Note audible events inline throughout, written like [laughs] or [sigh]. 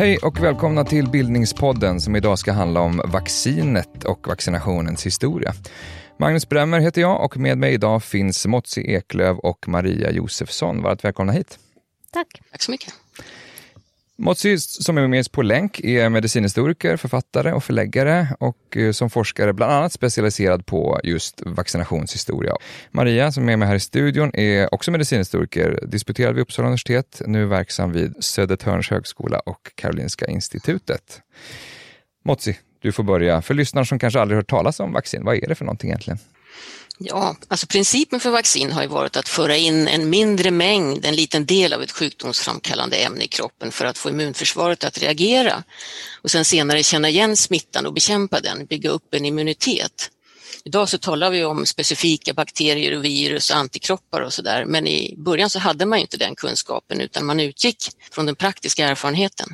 Hej och välkomna till Bildningspodden som idag ska handla om vaccinet och vaccinationens historia. Magnus Bremmer heter jag och med mig idag finns Motsi Eklöv och Maria Josefsson. Varmt välkomna hit. Tack. Tack så mycket. Motsi som är med oss på länk är medicinhistoriker, författare och förläggare och eh, som forskare bland annat specialiserad på just vaccinationshistoria. Maria som är med här i studion är också medicinhistoriker, disputerad vid Uppsala universitet, nu verksam vid Södertörns högskola och Karolinska institutet. Motsi, du får börja. För lyssnare som kanske aldrig hört talas om vaccin, vad är det för någonting egentligen? Ja, alltså principen för vaccin har ju varit att föra in en mindre mängd, en liten del av ett sjukdomsframkallande ämne i kroppen för att få immunförsvaret att reagera och sen senare känna igen smittan och bekämpa den, bygga upp en immunitet. Idag så talar vi om specifika bakterier och virus och antikroppar och sådär, men i början så hade man inte den kunskapen utan man utgick från den praktiska erfarenheten.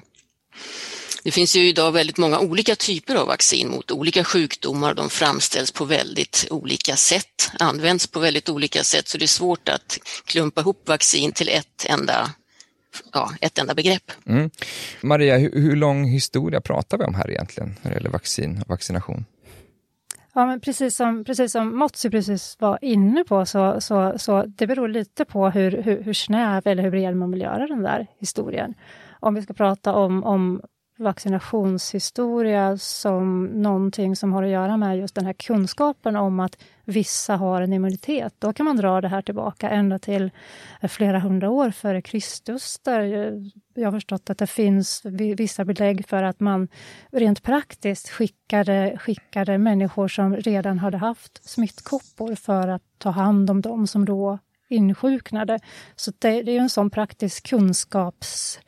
Det finns ju idag väldigt många olika typer av vaccin mot olika sjukdomar. De framställs på väldigt olika sätt, används på väldigt olika sätt, så det är svårt att klumpa ihop vaccin till ett enda ja, ett enda begrepp. Mm. Maria, hur, hur, lång historia pratar vi om här egentligen när det gäller vaccin och vaccination? Ja, men precis som, precis som Motsi precis var inne på, så, så, så det beror lite på hur, hur, hur snäv eller hur bred man vill göra den där historien. Om vi ska prata om, om vaccinationshistoria som någonting som har att göra med just den här kunskapen om att vissa har en immunitet. Då kan man dra det här tillbaka ända till flera hundra år före Kristus där jag har förstått att det finns vissa belägg för att man rent praktiskt skickade, skickade människor som redan hade haft smittkoppor för att ta hand om dem som då insjuknade. Så det, det är en sån praktisk kunskaps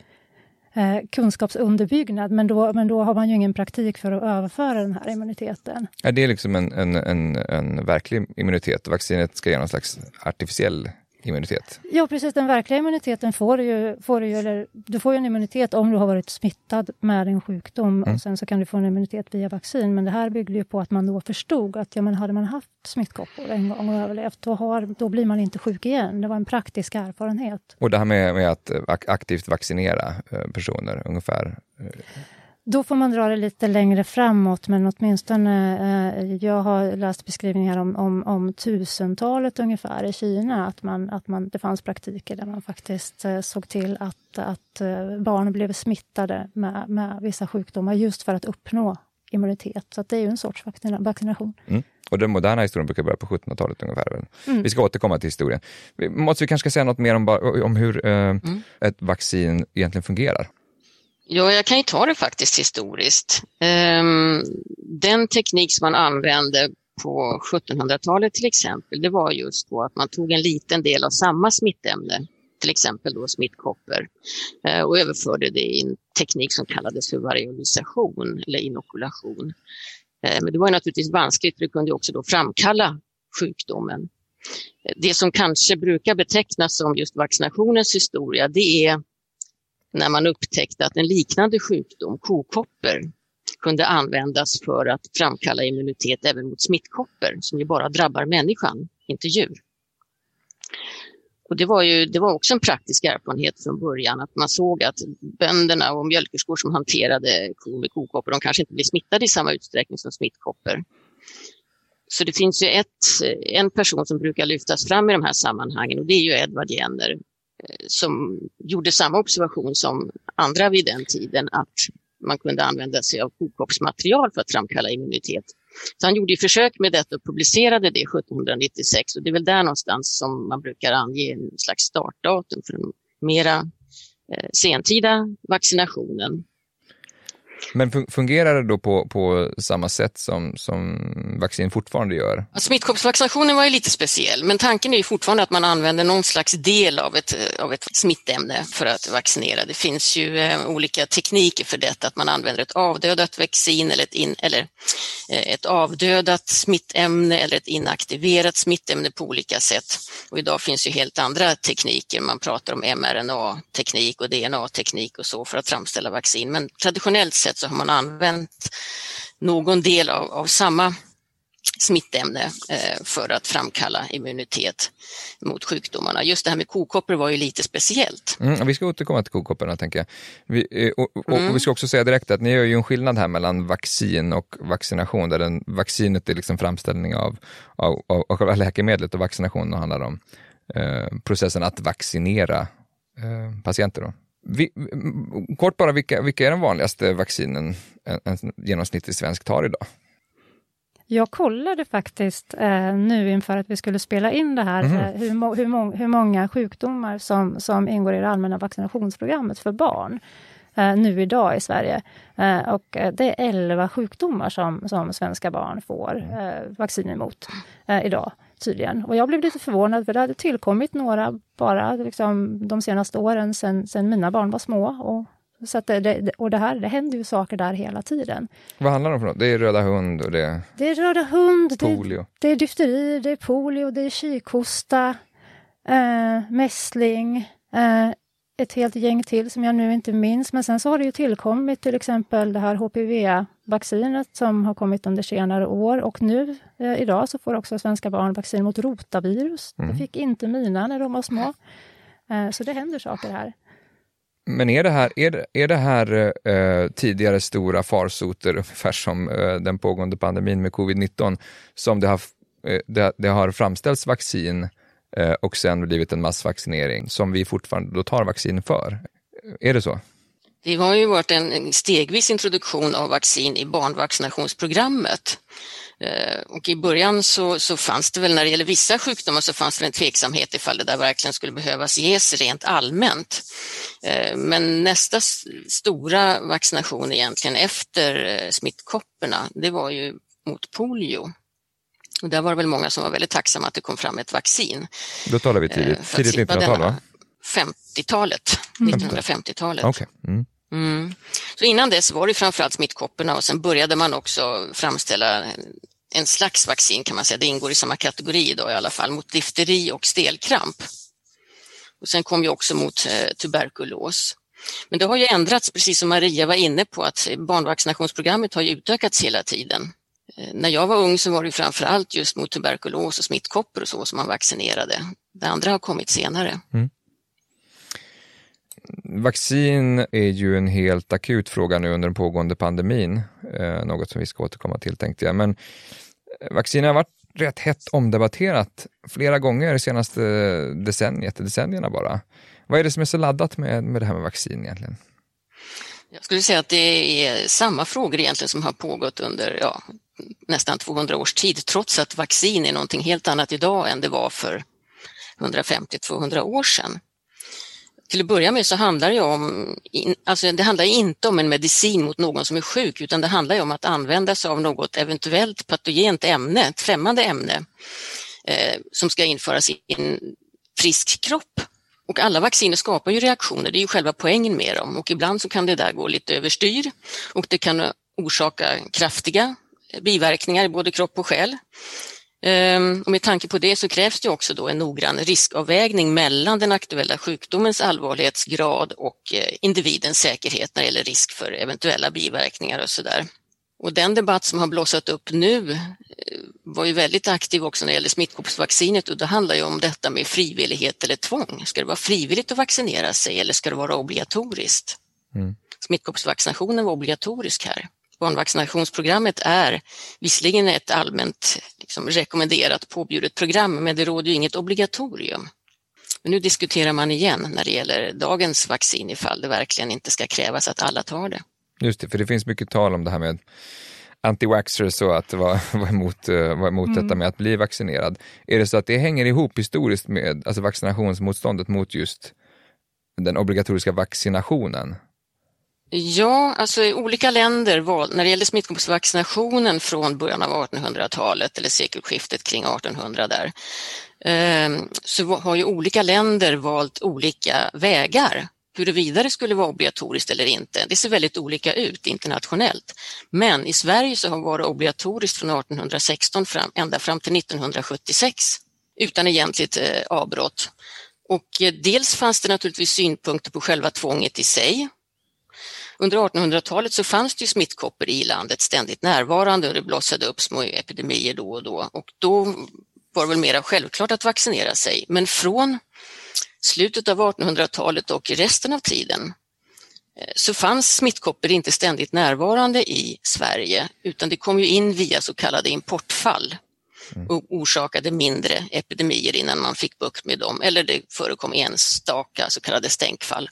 eh, kunskapsunderbyggnad, men då, men då har man ju ingen praktik för att överföra den här immuniteten. Är det liksom en, en, en, en verklig immunitet? Vaccinet ska ge någon slags artificiell immunitet? Ja, precis. Den verkliga immuniteten får du ju, får du ju, eller du får ju en immunitet om du har varit smittad med en sjukdom mm. och sen så kan du få en immunitet via vaccin. Men det här byggde ju på att man då förstod att ja, men hade man haft smittkoppor en gång och överlevt, då, har, då blir man inte sjuk igen. Det var en praktisk erfarenhet. Och det här med, med att aktivt vaccinera eh, personer, ungefär? Då får man dra det lite längre framåt, men åtminstone eh, jag har läst beskrivningar om, om, om tusentalet ungefär i Kina, att, man, att man, det fanns praktiker där man faktiskt eh, såg till att, att eh, barn blev smittade med, med vissa sjukdomar just för att uppnå immunitet. Så det är ju en sorts vaccination. Mm. Och den moderna historien brukar börja på 1700-talet ungefär. Mm. Vi ska återkomma till historien. Måste vi kanske ska säga något mer om, om hur eh, mm. ett vaccin egentligen fungerar? Ja, jag kan ju ta det faktiskt historiskt. Ehm, den teknik som man använde på 1700-talet till exempel, det var just då att man tog en liten del av samma smittämne, till exempel då smittkoppor, eh, och överförde det i en teknik som kallades för variolisation eller inokulation. Eh, men det var naturligtvis vanskligt, för det kunde också då framkalla sjukdomen. Eh, det som kanske brukar betecknas som just vaccinationens historia, det är när man upptäckte att en liknande sjukdom, kokoppor, kunde användas för att framkalla immunitet även mot smittkoppor som ju bara drabbar människan, inte djur. Och det, var ju, det var också en praktisk erfarenhet från början att man såg att bönderna och mjölkerskor som hanterade kor med kokoppor, de kanske inte blev smittade i samma utsträckning som smittkoppor. Så det finns ju ett, en person som brukar lyftas fram i de här sammanhangen och det är ju Edward Jenner som gjorde samma observation som andra vid den tiden, att man kunde använda sig av kokoppsmaterial för att framkalla immunitet. Så han gjorde försök med detta och publicerade det 1796 och det är väl där någonstans som man brukar ange en slags startdatum för den mera eh, sentida vaccinationen. Men fungerar det då på, på samma sätt som, som vaccin fortfarande gör? Alltså, smittkoppsvaccinationen var ju lite speciell, men tanken är ju fortfarande att man använder någon slags del av ett, av ett smittämne för att vaccinera. Det finns ju eh, olika tekniker för detta, att man använder ett avdödat vaccin eller ett, in, eller, eh, ett avdödat smittämne eller ett inaktiverat smittämne på olika sätt. Och idag finns ju helt andra tekniker, man pratar om mRNA-teknik och DNA-teknik och så för att framställa vaccin, men traditionellt sett så har man använt någon del av, av samma smittämne eh, för att framkalla immunitet mot sjukdomarna. Just det här med kokoppor var ju lite speciellt. Mm, vi ska återkomma till kokopporna tänker jag. Vi, eh, och, och, mm. och, vi ska också säga direkt att ni gör ju en skillnad här mellan vaccin och vaccination, där den, vaccinet är liksom framställning av, av, av, av läkemedlet och vaccinationen handlar om eh, processen att vaccinera eh, patienter. Då. Vi, kort bara, vilka, vilka är de vanligaste vaccinen en, en genomsnittlig svensk tar idag? Jag kollade faktiskt eh, nu inför att vi skulle spela in det här, mm. eh, hur, hur, må hur, många sjukdomar som, som ingår i det allmänna vaccinationsprogrammet för barn eh, nu idag i Sverige. Eh, och eh, det är 11 sjukdomar som, som svenska barn får eh, vaccin emot idag tydligen. Och jag blev lite förvånad för det hade tillkommit några bara liksom, de senaste åren sen, sen mina barn var små. Och så det, det, och det, här, det händer ju saker där hela tiden. Vad handlar det om för något? Det är röda hund och det Det är röda hund, polio. Det, det är difteri, det är polio, det är kikhosta, eh, mässling, eh, ett helt gäng till som jag nu inte minns. Men sen så har det ju tillkommit till exempel det här HPV-vaccinet som har kommit under senare år och nu eh, idag så får också svenska barn vaccin mot rotavirus. Mm. Det fick inte mina när de var små. Eh, så det händer saker här. Men är det här, är det, är det här eh, tidigare stora farsoter, ungefär som eh, den pågående pandemin med covid-19, som det har, eh, det, det, har framställts vaccin eh, och sen blivit en massvaccinering som vi fortfarande då tar vaccin för? Är det så? Det har ju varit en stegvis introduktion av vaccin i barnvaccinationsprogrammet. Eh, och i början så, så, fanns det väl när det gäller vissa sjukdomar så fanns det en tveksamhet ifall det där verkligen skulle behövas ges rent allmänt. Eh, men nästa stora vaccination egentligen efter eh, smittkopporna, det var ju mot polio. Och där var det väl många som var väldigt tacksamma att det kom fram ett vaccin. Då talar vi tidigt, tidigt 1900-tal va? 50-talet, 1950-talet. Okay. Mm. Mm. Så innan dess var det framförallt smittkopporna och sen började man också framställa en slags vaccin kan man säga, det ingår i samma kategori idag i alla fall, mot difteri och stelkramp. Och sen kom ju också mot eh, tuberkulos. Men det har ju ändrats, precis som Maria var inne på, att barnvaccinationsprogrammet har utökats hela tiden. Eh, när jag var ung så var det framför allt just mot tuberkulos och smittkoppor och så som man vaccinerade. Det andra har kommit senare. Mm. Vaccin är ju en helt akut fråga nu under den pågående pandemin, eh, något som vi ska återkomma till tänkte jag. Men eh, vaccin har varit rätt hett omdebatterat flera gånger det senaste eh, decenniet, decennierna bara. Vad är det som är så laddat med, med det här med vaccin egentligen? Jag skulle säga att det är samma frågor egentligen som har pågått under ja, nästan 200 års tid, trots att vaccin är någonting helt annat idag än det var för 150-200 år sedan. Till att börja med så handlar det om, alltså det handlar inte om en medicin mot någon som är sjuk utan det handlar om att använda sig av något eventuellt patogent ämne, ett främmande ämne eh, som ska införas i en frisk kropp. Och alla vacciner skapar ju reaktioner, det är ju själva poängen med dem och ibland så kan det där gå lite överstyr och det kan orsaka kraftiga biverkningar i både kropp och själ. Ehm, och med tanke på det så krävs det också då en noggrann riskavvägning mellan den aktuella sjukdomens allvarlighetsgrad och eh, individens säkerhet när det gäller risk för eventuella biverkningar och sådär. Och den debatt som har blossat upp nu eh, var ju väldigt aktiv också när det gäller smittkoppsvaccinet och det handlar ju om detta med frivillighet eller tvång. Ska det vara frivilligt att vaccinera sig eller ska det vara obligatoriskt? Mm. Smittkoppsvaccinationen var obligatorisk här barnvaccinationsprogrammet är visserligen ett allmänt liksom, rekommenderat påbjudet program, men det råder ju inget obligatorium. Men nu diskuterar man igen när det gäller dagens vaccin ifall det verkligen inte ska krävas att alla tar det. Just det, för det finns mycket tal om det här med anti-vaxxers och att vara, [laughs] vara emot, eh, vara emot mm. detta med att bli vaccinerad. Är det så att det hänger ihop historiskt med alltså vaccinationsmotståndet mot just den obligatoriska vaccinationen? Ja, alltså i olika länder, när det gäller smittkoppsvaccinationen från början av 1800-talet eller sekelskiftet kring 1800 där, ehm, så har ju olika länder valt olika vägar huruvida det skulle vara obligatoriskt eller inte. Det ser väldigt olika ut internationellt. Men i Sverige så har det varit obligatoriskt från 1816 fram, ända fram till 1976 utan egentligt eh, avbrott. Och eh, dels fanns det naturligtvis synpunkter på själva tvånget i sig under 1800-talet så fanns det ju smittkoppor i landet ständigt närvarande och det blossade upp små epidemier då och då och då var det väl mera självklart att vaccinera sig. Men från slutet av 1800-talet och resten av tiden eh, så fanns smittkoppor inte ständigt närvarande i Sverige utan det kom ju in via så kallade importfall mm och orsakade mindre epidemier innan man fick bukt med dem, eller det förekom enstaka så kallade stänkfall.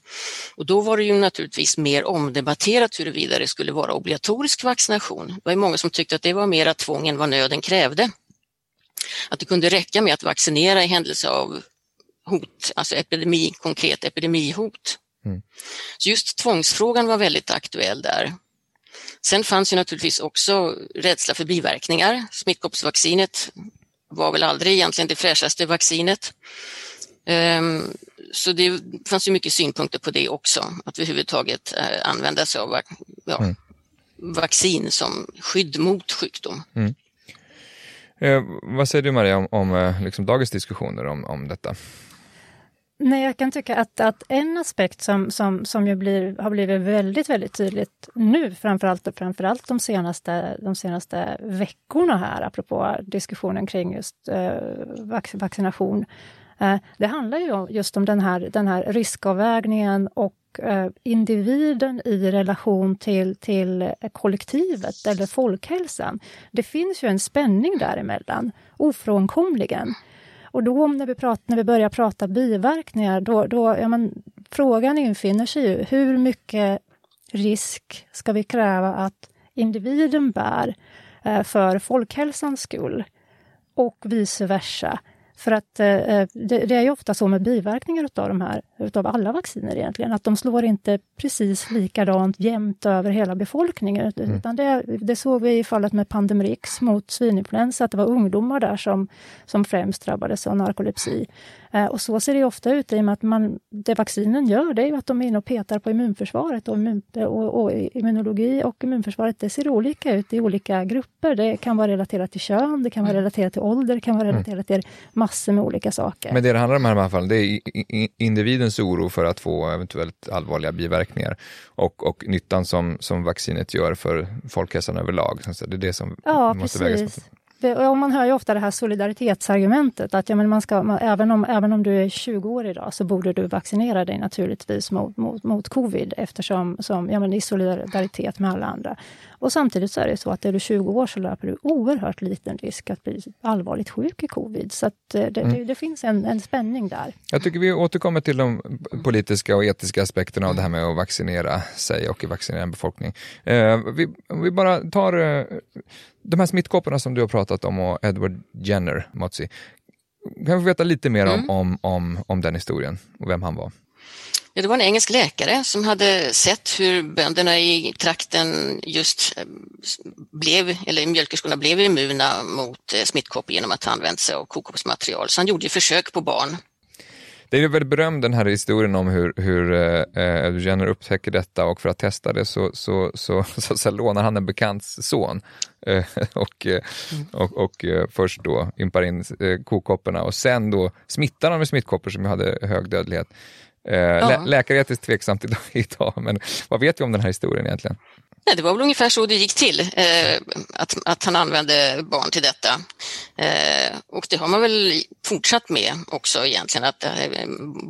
Och då var det ju naturligtvis mer omdebatterat huruvida det skulle vara obligatorisk vaccination. Det var många som tyckte att det var mera tvång än vad nöden krävde. Att det kunde räcka med att vaccinera i händelse av hot, alltså epidemi, konkret epidemihot. Mm. Så just tvångsfrågan var väldigt aktuell där. Sen fanns ju naturligtvis också rädsla för biverkningar. Smittkoppsvaccinet var väl aldrig egentligen det fräschaste vaccinet. Um, så det fanns ju mycket synpunkter på det också, att överhuvudtaget uh, använda sig av ja, mm. vaccin som skydd mot sjukdom. Mm. Eh, vad säger du Maria om, om eh, liksom dagens diskussioner om, om detta? Nej, jag kan tycka att, att en aspekt som, som, som ju blir, har blivit väldigt, väldigt tydligt nu, framförallt, framförallt de, senaste, de senaste veckorna här, apropå diskussionen kring just eh, vaccination. Eh, det handlar ju just om den här, den här riskavvägningen och eh, individen i relation till, till kollektivet eller folkhälsan. Det finns ju en spänning däremellan, ofrånkomligen. Och då när vi, pratar, när vi börjar prata biverkningar, då, då, ja, men, frågan infinner sig ju, hur mycket risk ska vi kräva att individen bär eh, för folkhälsans skull? Och vice versa. För att eh, eh, det, det, är ju ofta så med biverkningar utav de här, utav alla vacciner egentligen, att de slår inte precis likadant jämnt över hela befolkningen. Mm. Utan det, det såg vi i fallet med Pandemrix mot svininfluensa, att det var ungdomar där som, som främst drabbades av narkolepsi. Eh, och så ser det ofta ut i och med att man, det vaccinen gör, det är ju att de är inne och petar på immunförsvaret. Och, immun, och, och immunologi och immunförsvaret, det ser olika ut i olika grupper. Det kan vara relaterat till kön, det kan vara mm. relaterat till ålder, det kan vara mm. relaterat till massor med olika saker. Men det det handlar om här i alla fall, det är individens oro för att få eventuellt allvarliga biverkningar och, och nyttan som, som vaccinet gör för folkhälsan överlag. Det är det som ja, måste precis. vägas mot. Och man hör ju ofta det här solidaritetsargumentet, att ja, men man ska, man, även, om, även om du är 20 år idag så borde du vaccinera dig naturligtvis mot, mot, mot covid eftersom som, ja, men i solidaritet med alla andra. Och samtidigt så är det så att är du 20 år så löper du oerhört liten risk att bli allvarligt sjuk i covid. Så eh, det, mm. det, det, finns en, en spänning där. Jag tycker vi återkommer till de politiska och etiska aspekterna av det här med att vaccinera sig och vaccinera en befolkning. Eh, vi, vi bara tar eh, de här smittkopporna som du har pratat om och Edward Jenner, Motsi. Kan vi få veta lite mer mm. om, om, om den historien och vem han var? Ja, det var en engelsk läkare som hade sett hur bönderna i trakten just eh, blev, eller mjölkerskorna blev immuna mot eh, smittkoppor genom att ha använt sig av kokoppsmaterial. Så han gjorde försök på barn det är väldigt berömd den här historien om hur, hur eh, Jenner upptäcker detta och för att testa det så, så, så, [laughs] så, så lånar han en bekants son eh, [laughs] och, eh, mm. och, och, eh, först då ympar in eh, kokopporna och sen då smittar han med smittkoppor som hade hög dödlighet. Eh, ja. lä läkaretiskt tveksamt [laughs] idag, men vad vet vi om den här historien egentligen? Nej, det var väl ungefär så det gick till, eh, att, att han använde barn till detta. Eh, och det har man väl fortsatt med också egentligen, att eh,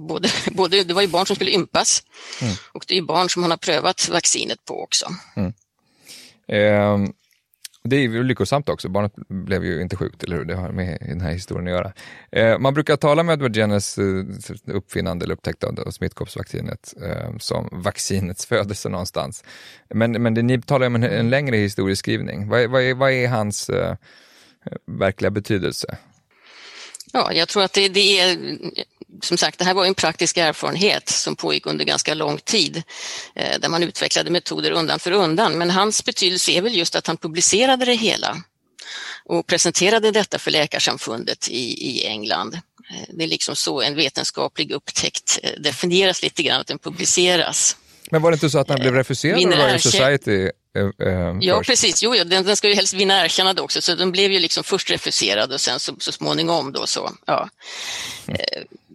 både, [laughs] både, det var ju barn som skulle ympas mm. och det är barn som han har prövat vaccinet på också. Mm. Det är ju lyckosamt också, barnet blev ju inte sjukt, eller hur? Det har med den här historien att göra. Eh, man brukar tala med Edward Jenners eh, uppfinnande eller upptäckt av smittkoppsvaccinet eh, som vaccinets födelse någonstans. Men, men det, ni talar om en, en längre historieskrivning. Vad, vad, är, vad är hans eh, verkliga betydelse? Ja, jag tror att det, det är som sagt, det här var en praktisk erfarenhet som pågick under ganska lång tid, eh, där man utvecklade metoder undan för undan. Men hans betydelse är väl just att han publicerade det hela och presenterade detta för Läkarsamfundet i, i England. Eh, det är liksom så en vetenskaplig upptäckt eh, definieras lite grann, att den publiceras. Men var det inte så att han blev refuserad av Royal Society ja, först. precis. Jo, den, den, ska ju helst vinna erkännande också, så den blev ju liksom först refuserad och sen så, så småningom då så, ja. Mm.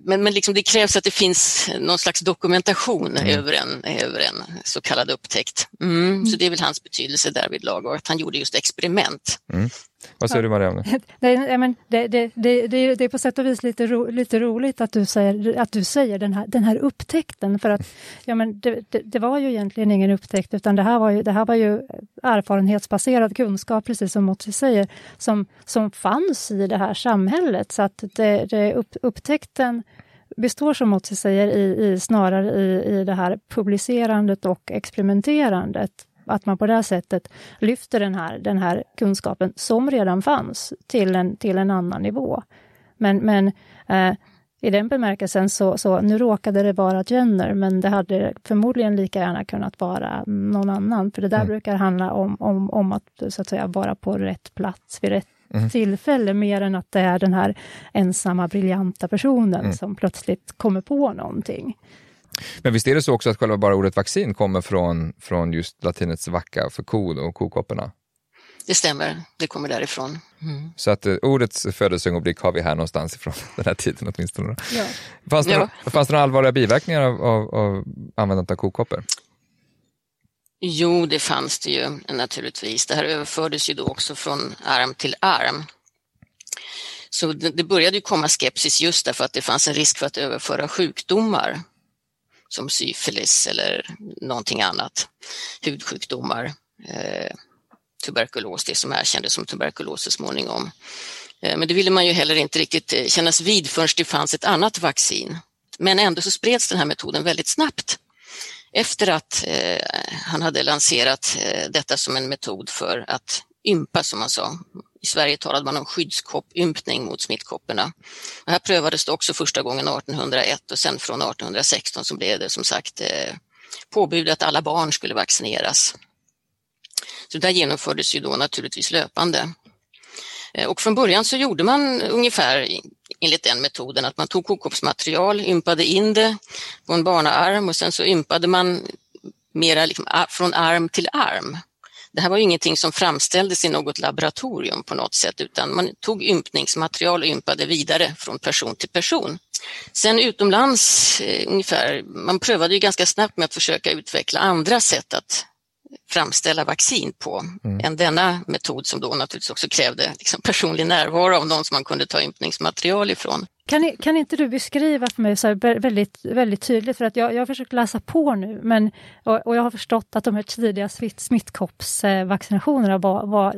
Men, men liksom det krävs att det finns någon slags dokumentation mm. över, en, över en så kallad upptäckt. Mm, mm. Så det är väl hans betydelse därvidlag och att han gjorde just experiment. Vad säger du Marianne? Det, [laughs] men det, det, det, det, är på sätt och vis lite, ro, lite roligt att du säger, att du säger den, här, den här upptäckten. För att ja, men det, det, det, var ju egentligen ingen upptäckt utan det här var ju, det här var ju erfarenhetsbaserad kunskap, precis som Motsi säger, som, som fanns i det här samhället. Så att det, det upp, upptäckten består som Motsi säger i, i, snarare i, i det här publicerandet och experimenterandet att man på det här sättet lyfter den här, den här kunskapen som redan fanns till en, till en annan nivå. Men, men eh, i den bemärkelsen så, så, nu råkade det vara Jenner, men det hade förmodligen lika gärna kunnat vara någon annan, för det där mm. brukar handla om, om, om att, så att säga, vara på rätt plats vid rätt mm. tillfälle, mer än att det är den här ensamma briljanta personen mm. som plötsligt kommer på någonting. Men visst är det så också att själva bara ordet vaccin kommer från, från just latinets vacka för ko och kokopporna? Det stämmer, det kommer därifrån. Mm. Så att uh, ordets födelseögonblick har vi här någonstans ifrån [laughs] den här tiden åtminstone. Ja. Fanns, det, ja. fanns det några allvarliga biverkningar av, av, av användandet av kokoppor? Jo, det fanns det ju naturligtvis. Det här överfördes ju då också från arm till arm. Så det, det började ju komma skepsis just därför att det fanns en risk för att överföra sjukdomar som syfilis eller någonting annat, hudsjukdomar, eh, tuberkulos, det som erkändes som tuberkulos så småningom. Eh, men det ville man ju heller inte riktigt eh, kännas vid förrän det fanns ett annat vaccin. Men ändå så spreds den här metoden väldigt snabbt efter att eh, han hade lanserat eh, detta som en metod för att ympa, som man sa. I Sverige talade man om skyddskoppympning mot smittkopporna. Och här prövades det också första gången 1801 och sen från 1816 så blev det som sagt eh, påbud att alla barn skulle vaccineras. Så det genomfördes ju då naturligtvis löpande. Eh, och från början så gjorde man ungefär enligt den metoden att man tog kokoppsmaterial, ympade in det på en barnaarm och sen så ympade man mera liksom från arm till arm. Det här var ingenting som framställdes i något laboratorium på något sätt utan man tog ympningsmaterial och ympade vidare från person till person. Sen utomlands, eh, ungefär, man prövade ju ganska snabbt med att försöka utveckla andra sätt att framställa vaccin på mm. än denna metod som då naturligtvis också krävde liksom personlig närvaro av någon som man kunde ta ympningsmaterial ifrån. Kan, kan inte du beskriva för mig så väldigt, väldigt tydligt, för att jag, jag har försökt läsa på nu, men, och, och jag har förstått att de här tidiga smittkoppsvaccinationerna var, var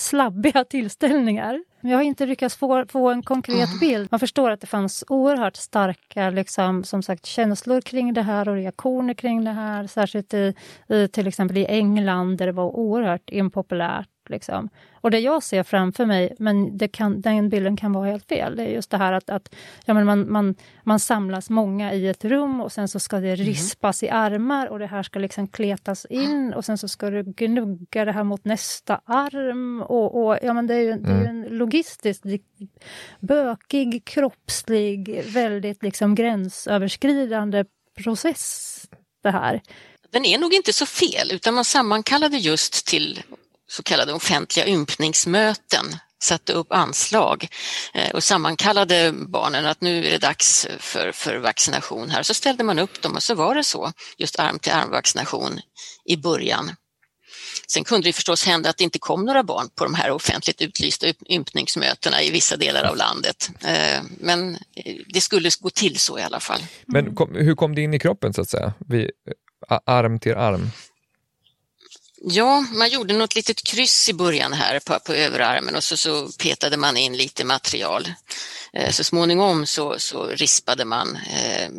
slabbiga [laughs] tillställningar. Jag har inte lyckats få, få en konkret mm. bild. Man förstår att det fanns oerhört starka liksom, som sagt, känslor kring det här och reaktioner kring det här. Särskilt i, i till exempel i England där det var oerhört impopulärt Liksom. Och det jag ser framför mig, men kan, den bilden kan vara helt fel, det är just det här att, att ja, men man, man, man samlas många i ett rum och sen så ska det mhm. rispas mm. i armar och det här ska liksom kletas in och sen så ska du gnugga det här mot nästa arm. Och, och ja, men det är ju, mm. det är mm. en logistiskt bökig, kroppslig, väldigt liksom gränsöverskridande process det här. Den är nog inte så fel, utan man sammankallade just till så kallade offentliga ympningsmöten satte upp anslag eh, och sammankallade barnen att nu är det dags för, för vaccination här. Så ställde man upp dem och så var det så, just arm-till-arm-vaccination i början. Sen kunde det förstås hända att det inte kom några barn på de här offentligt utlysta ympningsmötena i vissa delar av landet. Eh, men eh, det skulle gå till så i alla fall. Men kom, hur kom det in i kroppen så att säga? Vi, arm till arm? Ja, man gjorde något litet kryss i början här på, på överarmen och så, så petade man in lite material. Eh, så småningom så, så rispade man eh,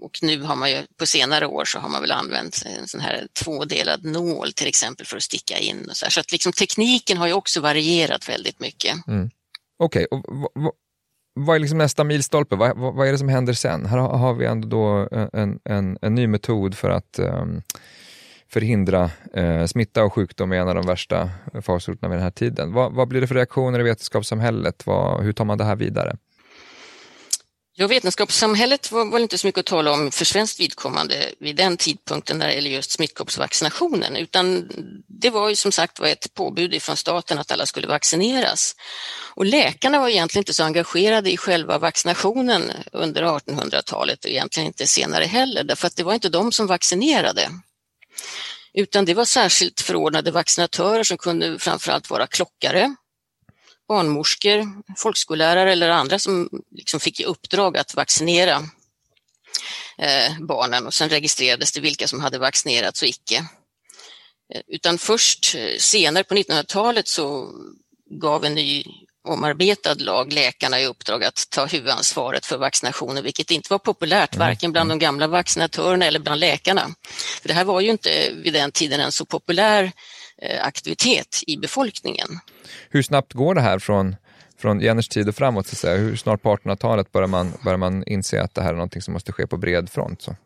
och nu har man ju på senare år så har man väl använt en sån här tvådelad nål till exempel för att sticka in. Och så här. så att liksom tekniken har ju också varierat väldigt mycket. Mm. Okej, okay. vad är liksom nästa milstolpe? Vad, vad, vad, är det som händer sen? Här har, har vi ändå då eh, en, en, en ny metod för att um, förhindra eh, smitta och sjukdom är en av de värsta farsoterna vid den här tiden. Vad, vad blir det för reaktioner i vetenskapssamhället? Vad, hur tar man det här vidare? Ja, vetenskapssamhället var väl inte så mycket att tala om för svenskt vidkommande vid den tidpunkten när det gäller just smittkoppsvaccinationen, utan det var ju som sagt var ett påbud från staten att alla skulle vaccineras. Och läkarna var egentligen inte så engagerade i själva vaccinationen under 1800-talet och egentligen inte senare heller, därför att det var inte de som vaccinerade. Utan det var särskilt förordnade vaccinatörer som kunde framförallt vara klockare, barnmorskor, folkskollärare eller andra som liksom fick i uppdrag att vaccinera eh, barnen och sen registrerades det vilka som hade vaccinerats och icke. Eh, utan först eh, senare på 1900-talet så gav en ny omarbetad lag läkarna i uppdrag att ta huvudansvaret för vaccinationer, vilket inte var populärt mm. varken bland de gamla vaccinatörerna eller bland läkarna. För det här var ju inte vid den tiden en så populär Eh, aktivitet i befolkningen. Hur snabbt går det här från, från Jenners tid och framåt? Så att säga? Hur snart på 1800-talet börjar man, börjar man inse att det här är någonting som måste ske på bred front? Så?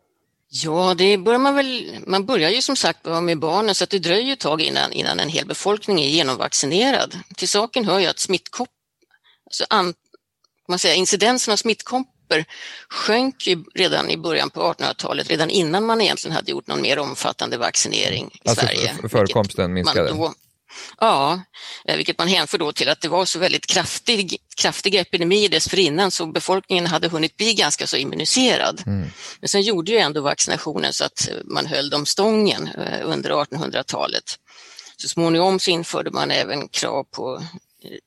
Ja, det börjar man väl. Man börjar ju som sagt med barnen så att det dröjer ett tag innan, innan en hel befolkning är genomvaccinerad. Till saken hör ju att smittkopp, alltså an, man säger, incidensen av smittkopp grupper sjönk ju redan i början på 1800-talet, redan innan man egentligen hade gjort någon mer omfattande vaccinering i alltså Sverige. Förekomsten minskade? Då, ja, eh, vilket man hänför då till att det var så väldigt kraftig, kraftiga epidemier dessförinnan så befolkningen hade hunnit bli ganska så immuniserad. Mm. Men sen gjorde ju ändå vaccinationen så att man höll dem stången eh, under 1800-talet. Så småningom så införde man även krav på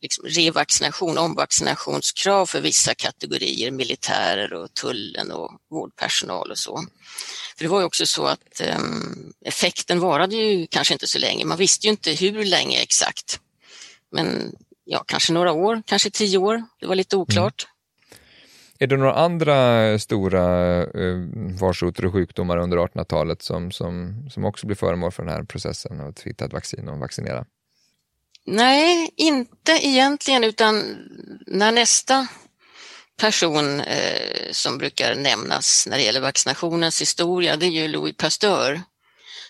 liksom revaccination, omvaccinationskrav för vissa kategorier, militärer och tullen och vårdpersonal och så. För det var ju också så att um, effekten varade ju kanske inte så länge. Man visste ju inte hur länge exakt. Men ja, kanske några år, kanske tio år. Det var lite oklart. Mm. Är det några andra stora eh, varsoter och sjukdomar under 1800-talet som, som, som också blir föremål för den här processen att hitta ett vaccin och vaccinera? Nej, inte egentligen, utan när nästa person eh, som brukar nämnas när det gäller vaccinationens historia, det är ju Louis Pasteur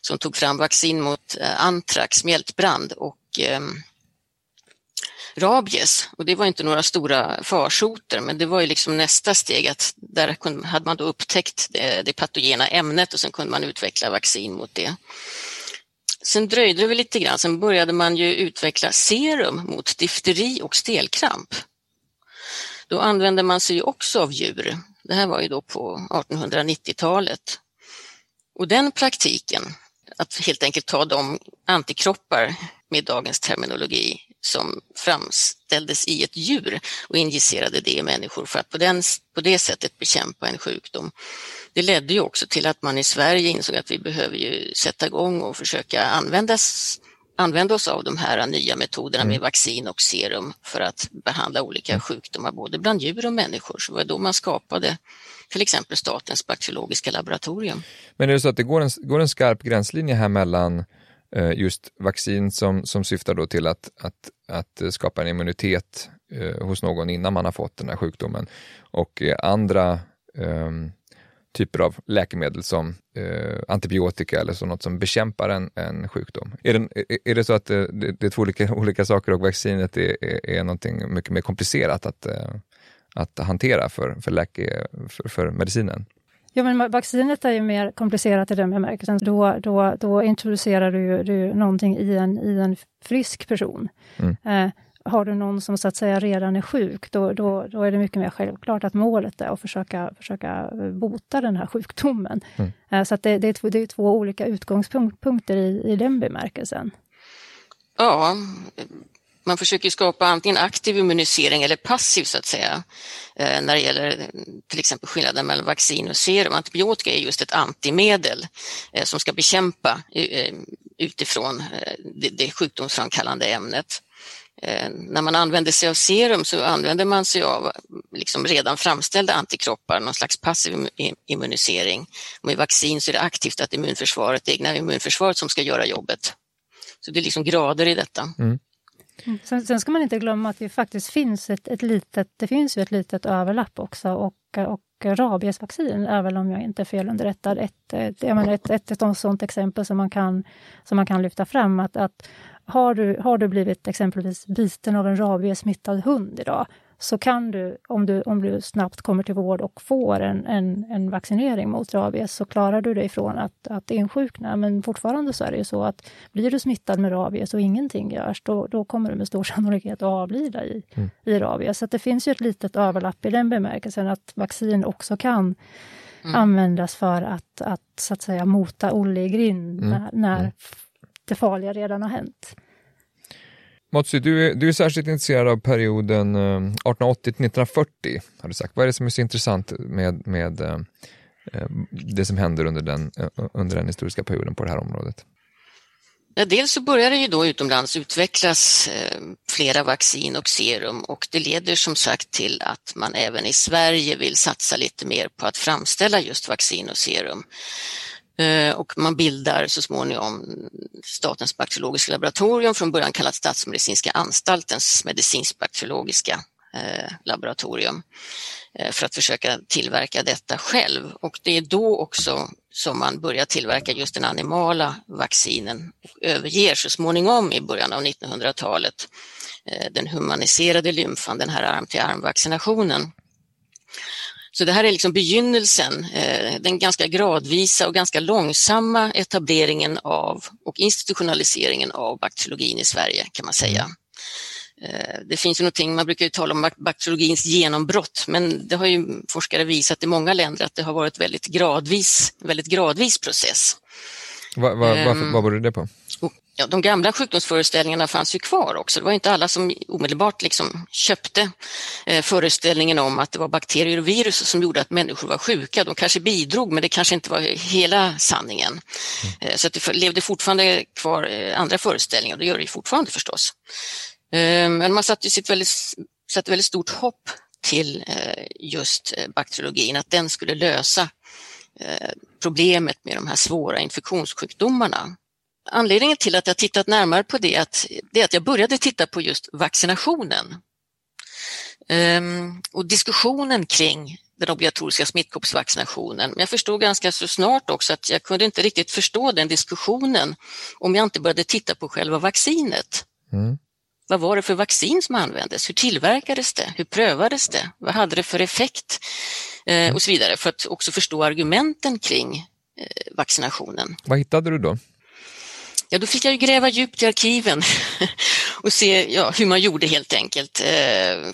som tog fram vaccin mot eh, antrax, mjältbrand och eh, rabies. Och det var inte några stora farsoter, men det var ju liksom nästa steg att där hade man då upptäckt det, det patogena ämnet och sen kunde man utveckla vaccin mot det. Sen dröjde det väl lite grann, sen började man ju utveckla serum mot difteri och stelkramp. Då använde man sig också av djur. Det här var ju då på 1890-talet. Och den praktiken, att helt enkelt ta de antikroppar med dagens terminologi som framställdes i ett djur och injicerade det i människor för att på, den, på det sättet bekämpa en sjukdom. Det ledde ju också till att man i Sverige insåg att vi behöver ju sätta igång och försöka användas, använda oss av de här nya metoderna med mm. vaccin och serum för att behandla olika mm. sjukdomar både bland djur och människor. Så det var då man skapade till exempel Statens bakteriologiska laboratorium. Men är det så att det går en, går en skarp gränslinje här mellan Eh, just vaccin som, som syftar då till att, att, att skapa en immunitet eh, hos någon innan man har fått den här sjukdomen och eh, andra um, typer av läkemedel som eh, antibiotika eller så något som bekämpar en, en sjukdom. Är det, är det så att det, det är två olika, [laughs] olika saker och vaccinet är, är, är någonting mycket mer komplicerat att, att hantera för, för, läke, för, för medicinen? Ja, men vaccinet är ju mer komplicerat i den bemärkelsen. Då, då, då introducerar du, du någonting i en, i en frisk person. Mm. Eh, har du någon som så att säga redan är sjuk, då, då, då är det mycket mer självklart att målet är att försöka, försöka bota den här sjukdomen. Mm. Eh, så det, det, är två, det är två olika utgångspunkter i, i den bemärkelsen. Ja, man försöker skapa antingen aktiv immunisering eller passiv så att säga. Eh, när det gäller till exempel skillnaden mellan vaccin och serum. Antibiotika är just ett antimedel eh, som ska bekämpa eh, utifrån det sjukdomsframkallande ämnet. När man använder sig av serum så använder man sig av liksom redan framställda antikroppar, någon slags passiv immunisering. Med vaccin så är det aktivt att immunförsvaret, det egna immunförsvaret som ska göra jobbet. Så det är liksom grader i detta. Mm. Mm. Sen, sen, ska man inte glömma att det faktiskt finns ett, ett litet, det finns ju ett litet överlapp också och, och rabiesvaccin är väl om jag inte är felunderrättad ett, ett, ett, ett, ett, ett sånt exempel som man kan, som man kan lyfta fram. Att, att har, du, har du blivit exempelvis biten av en rabiesmittad hund idag, så kan du om, du, om du snabbt kommer till vård och får en, en, en vaccinering mot rabies, så klarar du dig från att, att insjukna. Men fortfarande så är det ju så att blir du smittad med rabies och ingenting görs, då, då kommer du med stor [laughs] sannolikhet att avlida i, mm. i rabies. Så det finns ju ett litet överlapp i den bemärkelsen att vaccin också kan mm. användas för att, att, så att säga, mota Olle i grind mm. när, när det farliga redan har hänt. Motsi, du, är, du är särskilt intresserad av perioden 1880 1940, har du sagt. Vad är det som är så intressant med, med eh, eh, det som händer under den, eh, under den historiska perioden på det här området? Ja, dels så börjar det ju då utomlands utvecklas flera vaccin och serum och det leder som sagt till att man även i Sverige vill satsa lite mer på att framställa just vaccin och serum. Eh, och man bildar så småningom Statens bakteriologiska laboratorium, från början kallat Statsmedicinska anstaltens medicinsk-bakteriologiska eh, laboratorium eh, för att försöka tillverka detta själv. Och det är då också som man börjar tillverka just den animala vaccinen och överger så småningom i början av 1900-talet den humaniserade lymfan, den här arm-till-arm-vaccinationen. Så det här är liksom begynnelsen, eh, den ganska gradvisa och ganska långsamma etableringen av och institutionaliseringen av bakteriologin i Sverige kan man säga. Eh, det finns ju någonting, man brukar ju tala om bakteriologins genombrott, men det har ju forskare visat i många länder att det har varit väldigt gradvis, väldigt gradvis process. Va, va, varför, ehm, vad beror det på? Ja, de gamla sjukdomsföreställningarna fanns ju kvar också. Det var inte alla som omedelbart liksom köpte eh, föreställningen om att det var bakterier och virus som gjorde att människor var sjuka. De kanske bidrog, men det kanske inte var hela sanningen. Mm. Eh, så att det levde fortfarande kvar eh, andra föreställningar, det gör det ju fortfarande förstås. Eh, men man satte sitt väldigt, satte väldigt stort hopp till eh, just eh, bakteriologin, att den skulle lösa problemet med de här svåra infektionssjukdomarna. Anledningen till att jag tittat närmare på det, att, det är att jag började titta på just vaccinationen. Um, och diskussionen kring den obligatoriska smittkoppsvaccinationen. Men jag förstod ganska så snart också att jag kunde inte riktigt förstå den diskussionen om jag inte började titta på själva vaccinet. Mm. Vad var det för vaccin som användes? Hur tillverkades det? Hur prövades det? Vad hade det för effekt? Eh, och så vidare för att också förstå argumenten kring eh, vaccinationen. Vad hittade du då? Ja, då fick jag gräva djupt i arkiven [laughs] och se ja, hur man gjorde helt enkelt. Eh,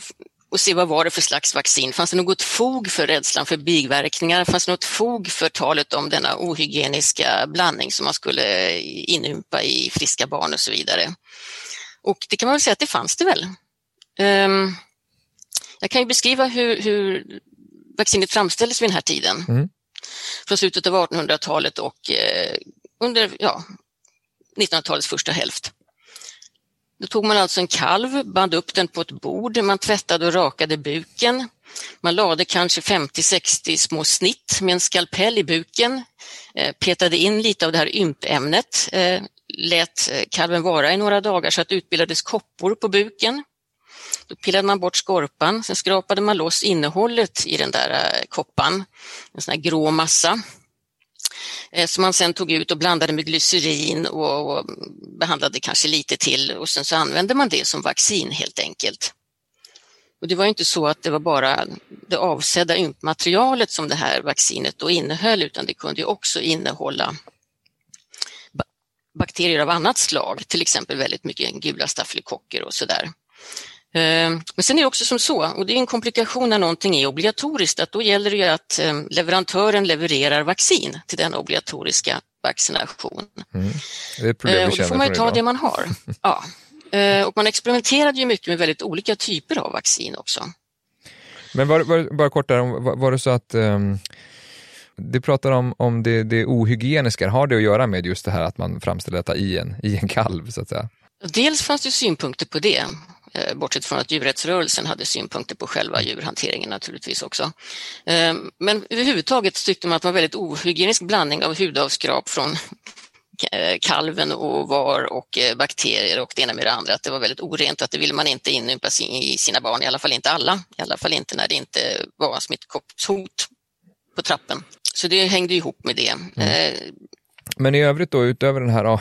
och se vad var det för slags vaccin. Fanns det något fog för rädslan för biverkningar? Fanns det något fog för talet om denna ohygieniska blandning som man skulle inympa i friska barn och så vidare? Och det kan man väl säga att det fanns det väl. Um, jag kan ju beskriva hur, hur vaccinet framställdes vid den här tiden. Mm. Från slutet av 1800-talet och eh, under ja, 1900-talets första hälft. Då tog man alltså en kalv, band upp den på ett bord, man tvättade och rakade buken. Man lade kanske 50-60 små snitt med en skalpell i buken, eh, petade in lite av det här ympämnet, eh, lät eh, kalven vara i några dagar så att det utbildades koppor på buken. Då pillade man bort skorpan, sen skrapade man loss innehållet i den där koppan, en sån här grå massa. Eh, som man sen tog ut och blandade med glycerin och, och behandlade kanske lite till och sen så använde man det som vaccin helt enkelt. Och det var inte så att det var bara det avsedda ympmaterialet som det här vaccinet då innehöll utan det kunde också innehålla bakterier av annat slag, till exempel väldigt mycket gula stafylokocker och sådär. Ehm, men sen är det också som så, och det är en komplikation när någonting är obligatoriskt, att då gäller det ju att ehm, leverantören levererar vaccin till den obligatoriska vaccinationen. Mm. Det är problem ehm, och då får man ju ta idag. det man har. [laughs] ja. Och man experimenterade ju mycket med väldigt olika typer av vaccin också. Men var, var, bara kort där, var, var det så att um, du pratar om, om det, det ohygieniska, har det att göra med just det här att man framställer detta i en, i en kalv så att säga? Dels fanns det synpunkter på det. Eh, bortsett från att djurrättsrörelsen hade synpunkter på själva djurhanteringen naturligtvis också. Eh, men överhuvudtaget tyckte man att det var en väldigt ohygienisk blandning av hudavskrap från eh, kalven och var och bakterier och det ena med det andra, att det var väldigt orent, att det ville man inte inympa i sina barn, i alla fall inte alla, i alla fall inte när det inte var smittkoppshot på trappen. Så det hängde ihop med det. Mm. Men i övrigt då, utöver den här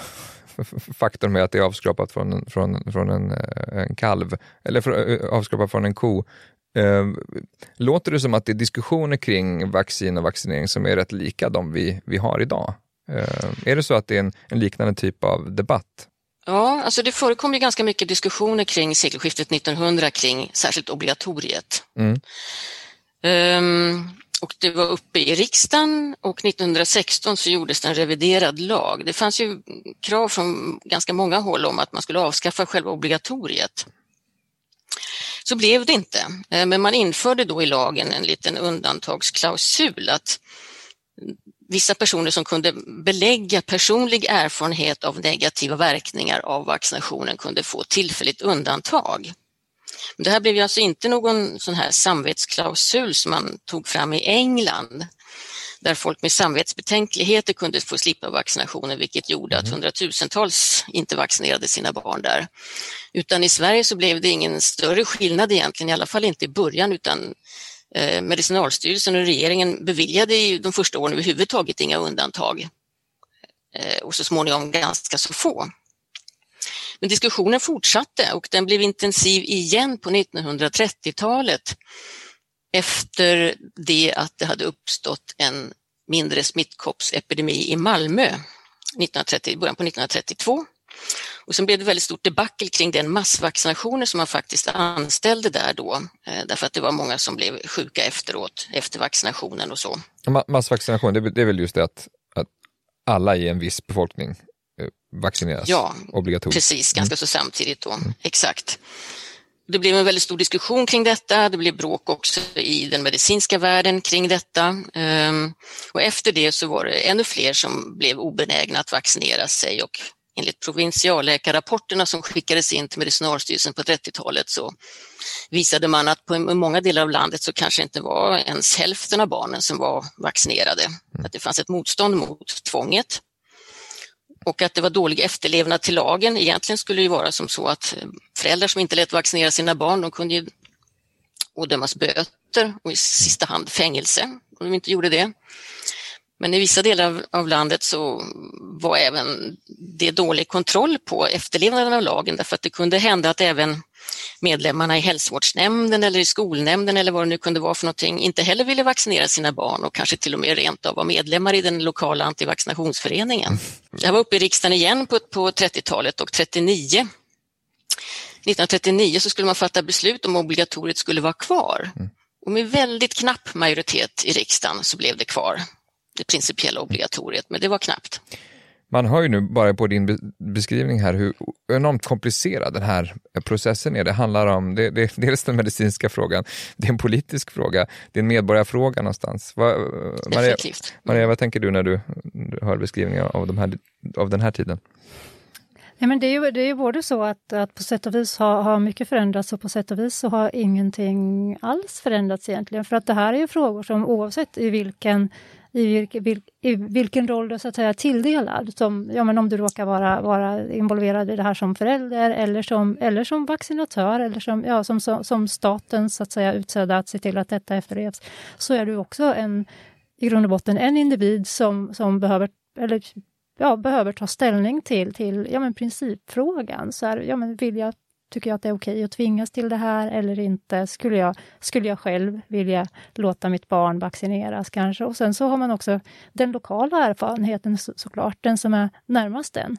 faktorn med att det är avskrapat från, från, från en, en kalv, eller för, avskrapat från en ko. Låter det som att det är diskussioner kring vaccin och vaccinering som är rätt lika de vi, vi har idag? Är det så att det är en, en liknande typ av debatt? Ja, alltså det förekom ju ganska mycket diskussioner kring sekelskiftet 1900 kring särskilt obligatoriet. Mm. Um, och det var uppe i riksdagen och 1916 så gjordes det en reviderad lag. Det fanns ju krav från ganska många håll om att man skulle avskaffa själva obligatoriet. Så blev det inte, eh, men man införde då i lagen en liten undantagsklausul att vissa personer som kunde belägga personlig erfarenhet av negativa verkningar av vaccinationen kunde få tillfälligt undantag. Det här blev ju alltså inte någon sån här samvetsklausul som man tog fram i England där folk med samvetsbetänkligheter kunde få slippa vaccinationen vilket gjorde att mm. hundratusentals inte vaccinerade sina barn där. Utan i Sverige så blev det ingen större skillnad egentligen, i alla fall inte i början utan eh, Medicinalstyrelsen och regeringen beviljade ju de första åren överhuvudtaget inga undantag eh, och så småningom ganska så få. Men diskussionen fortsatte och den blev intensiv igen på 1930-talet efter det att det hade uppstått en mindre smittkoppsepidemi i Malmö 1930, början på 1932. Och sen blev det väldigt stort debacle kring den massvaccinationer som man faktiskt anställde där då, eh, därför att det var många som blev sjuka efteråt, efter vaccinationen och så. Massvaccination, det är väl just det att, att alla i en viss befolkning vaccineras ja, obligatoriskt. Precis, ganska mm. så samtidigt då. Mm. Exakt. Det blev en väldigt stor diskussion kring detta. Det blev bråk också i den medicinska världen kring detta. Ehm, och efter det så var det ännu fler som blev obenägna att vaccinera sig och enligt provinsialläkarrapporterna som skickades in till Medicinalstyrelsen på 30-talet så visade man att på många delar av landet så kanske inte var ens hälften av barnen som var vaccinerade. Mm. Att det fanns ett motstånd mot tvånget och att det var dålig efterlevnad till lagen. Egentligen skulle det vara som så att eh, föräldrar som inte lät vaccinera sina barn, de kunde ju ådömas böter och i sista hand fängelse om de inte gjorde det. Men i vissa delar av, av, landet så var även det dålig kontroll på efterlevnaden av lagen därför att det kunde hända att även medlemmarna i hälsovårdsnämnden eller i skolnämnden eller vad det nu kunde vara för någonting inte heller ville vaccinera sina barn och kanske till och med rent av var medlemmar i den lokala antivaccinationsföreningen. Jag var uppe i riksdagen igen på, på 30-talet och 39 1939 så skulle man fatta beslut om obligatoriet skulle vara kvar. Mm. Och med väldigt knapp majoritet i riksdagen så blev det kvar, det principiella obligatoriet, men det var knappt. Man hör ju nu bara på din beskrivning här hur enormt komplicerad den här processen är. Det handlar om, det, det, [laughs] dels den medicinska frågan, det är en politisk fråga, det är en medborgarfråga någonstans. Va, Maria, Maria, vad tänker du när du, hör beskrivningen av, de här, av den här tiden? Ja, men det, är ju, det är ju både så att, att på sätt och vis har, har mycket förändrats och på sätt och vis så har ingenting alls förändrats egentligen. För att det här är ju frågor som oavsett i vilken i, vilken, vil, i vilken roll du så att säga tilldelad. Som, ja, men om du råkar vara, vara involverad i det här som förälder eller som, eller som vaccinatör eller som, ja, som, som, som staten så att säga utsedda att se till att detta efterlevs. Så är du också en, i grund och botten en individ som, som behöver, eller, ja, behöver ta ställning till, till ja, men principfrågan. Så här, ja, men vill jag Tycker jag att det är okej okay att tvingas till det här eller inte? Skulle jag, skulle jag själv vilja låta mitt barn vaccineras kanske? Och sen så har man också den lokala erfarenheten så, såklart, den som är närmast den.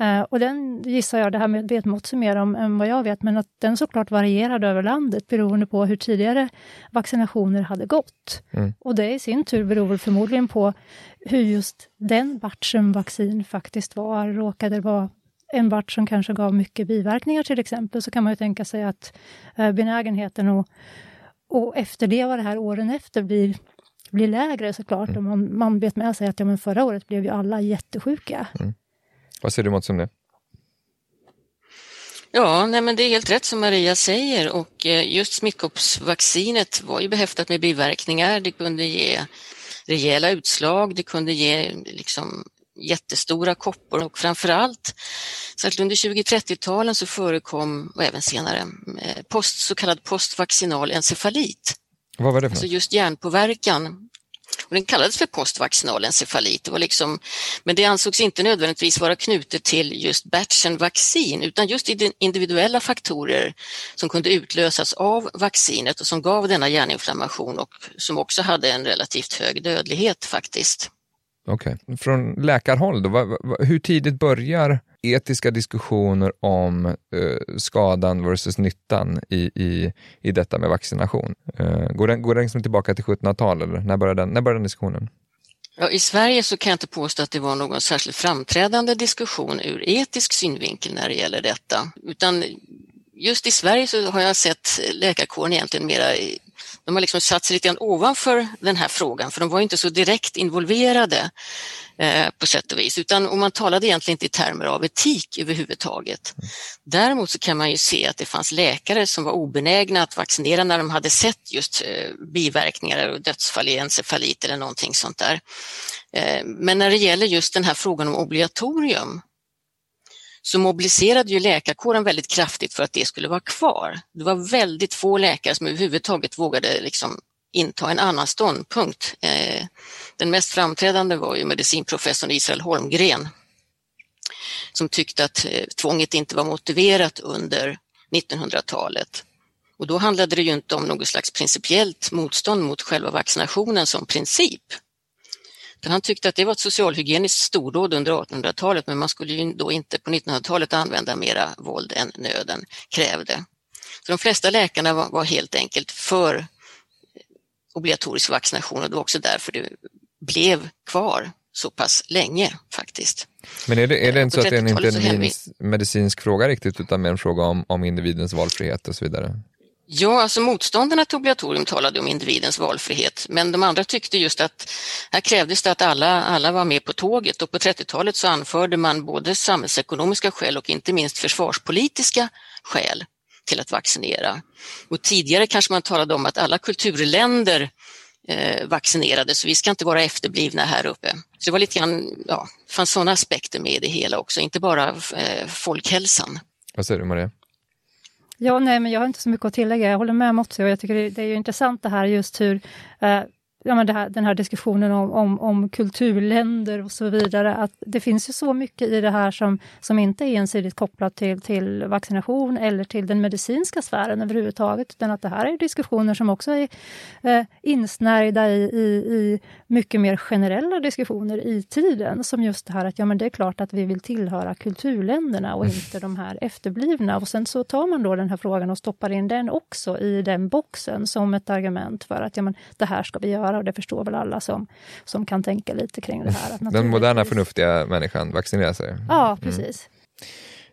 Uh, och den gissar jag, det här med vet Motsi mer om än vad jag vet, men att den såklart varierade över landet beroende på hur tidigare vaccinationer hade gått. Mm. Och det i sin tur beror förmodligen på hur just den batchen vaccin faktiskt var. Råkade det vara en vart som kanske gav mycket biverkningar till exempel, så kan man ju tänka sig att eh, benägenheten att, att efterleva det här åren efter blir, blir lägre såklart. Mm. Man, man vet med sig att ja, men förra året blev ju alla jättesjuka. Mm. Vad säger du Mats om det? Ja, nej men det är helt rätt som Maria säger och eh, just smittkoppsvaccinet var ju behäftat med biverkningar. Det kunde ge rejäla utslag, det kunde ge liksom jättestora koppor och framförallt särskilt under 20-30-talen så förekom, och även senare, eh, post, så kallad postvaccinal encefalit. Vad var det för Alltså just hjärnpåverkan. Och den kallades för postvaccinal encefalit. Det var liksom, men det ansågs inte nödvändigtvis vara knutet till just batchen vaccin utan just individuella faktorer som kunde utlösas av vaccinet och som gav denna hjärninflammation och som också hade en relativt hög dödlighet faktiskt. Okej, okay. från läkarhåll då, hur tidigt börjar etiska diskussioner om eh, skadan versus nyttan i, i, i detta med vaccination? Eh, går den, går den liksom tillbaka till 1700-talet när började den, när började den diskussionen? Ja, I Sverige så kan jag inte påstå att det var någon särskilt framträdande diskussion ur etisk synvinkel när det gäller detta, utan just i Sverige så har jag sett läkarkåren egentligen mera de har liksom satt sig lite grann ovanför den här frågan för de var inte så direkt involverade eh, på sätt och vis utan och man talade egentligen inte i termer av etik överhuvudtaget. Däremot så kan man ju se att det fanns läkare som var obenägna att vaccinera när de hade sett just eh, biverkningar och dödsfall i encefalit eller någonting sånt där. Eh, men när det gäller just den här frågan om obligatorium så mobiliserade ju läkarkåren väldigt kraftigt för att det skulle vara kvar. Det var väldigt få läkare som överhuvudtaget vågade liksom inta en annan ståndpunkt. Eh, den mest framträdande var ju medicinprofessorn Israel Holmgren som tyckte att eh, tvånget inte var motiverat under 1900-talet. Och då handlade det ju inte om något slags principiellt motstånd mot själva vaccinationen som princip, han tyckte att det var ett socialhygieniskt stordåd under 1800-talet men man skulle ju då inte på 1900-talet använda mera våld än nöden krävde. Så de flesta läkarna var, var helt enkelt för obligatorisk vaccination och det var också därför det blev kvar så pass länge faktiskt. Men är det, är det inte så att det är inte en medicinsk fråga riktigt utan mer en fråga om, om individens valfrihet och så vidare? Ja, alltså motståndarna till obligatorium talade om individens valfrihet, men de andra tyckte just att här krävdes det att alla, alla var med på tåget och på 30-talet så anförde man både samhällsekonomiska skäl och inte minst försvarspolitiska skäl till att vaccinera. Och tidigare kanske man talade om att alla kulturländer eh, vaccinerade, så vi ska inte vara efterblivna här uppe. Så det var lite grann, ja, fanns sådana aspekter med i det hela också, inte bara eh, folkhälsan. Vad säger du Maria? Ja, nej, men jag har inte så mycket att tillägga. Jag håller med Motsi och jag tycker det, det är intressant det här just hur eh, ja, men här, den här diskussionen om, om, om, kulturländer och så vidare, att det finns ju så mycket i det här som, som inte är ensidigt kopplat till, till vaccination eller till den medicinska sfären överhuvudtaget, utan att det här är diskussioner som också är eh, insnärjda i, i, i mycket mer generella diskussioner i tiden, som just det här att ja, men det är klart att vi vill tillhöra kulturländerna och inte de här efterblivna. Och sen så tar man då den här frågan och stoppar in den också i den boxen som ett argument för att ja, men det här ska vi göra och det förstår väl alla som, som kan tänka lite kring det här. Att den moderna förnuftiga människan vaccinerar sig. Ja, mm. precis.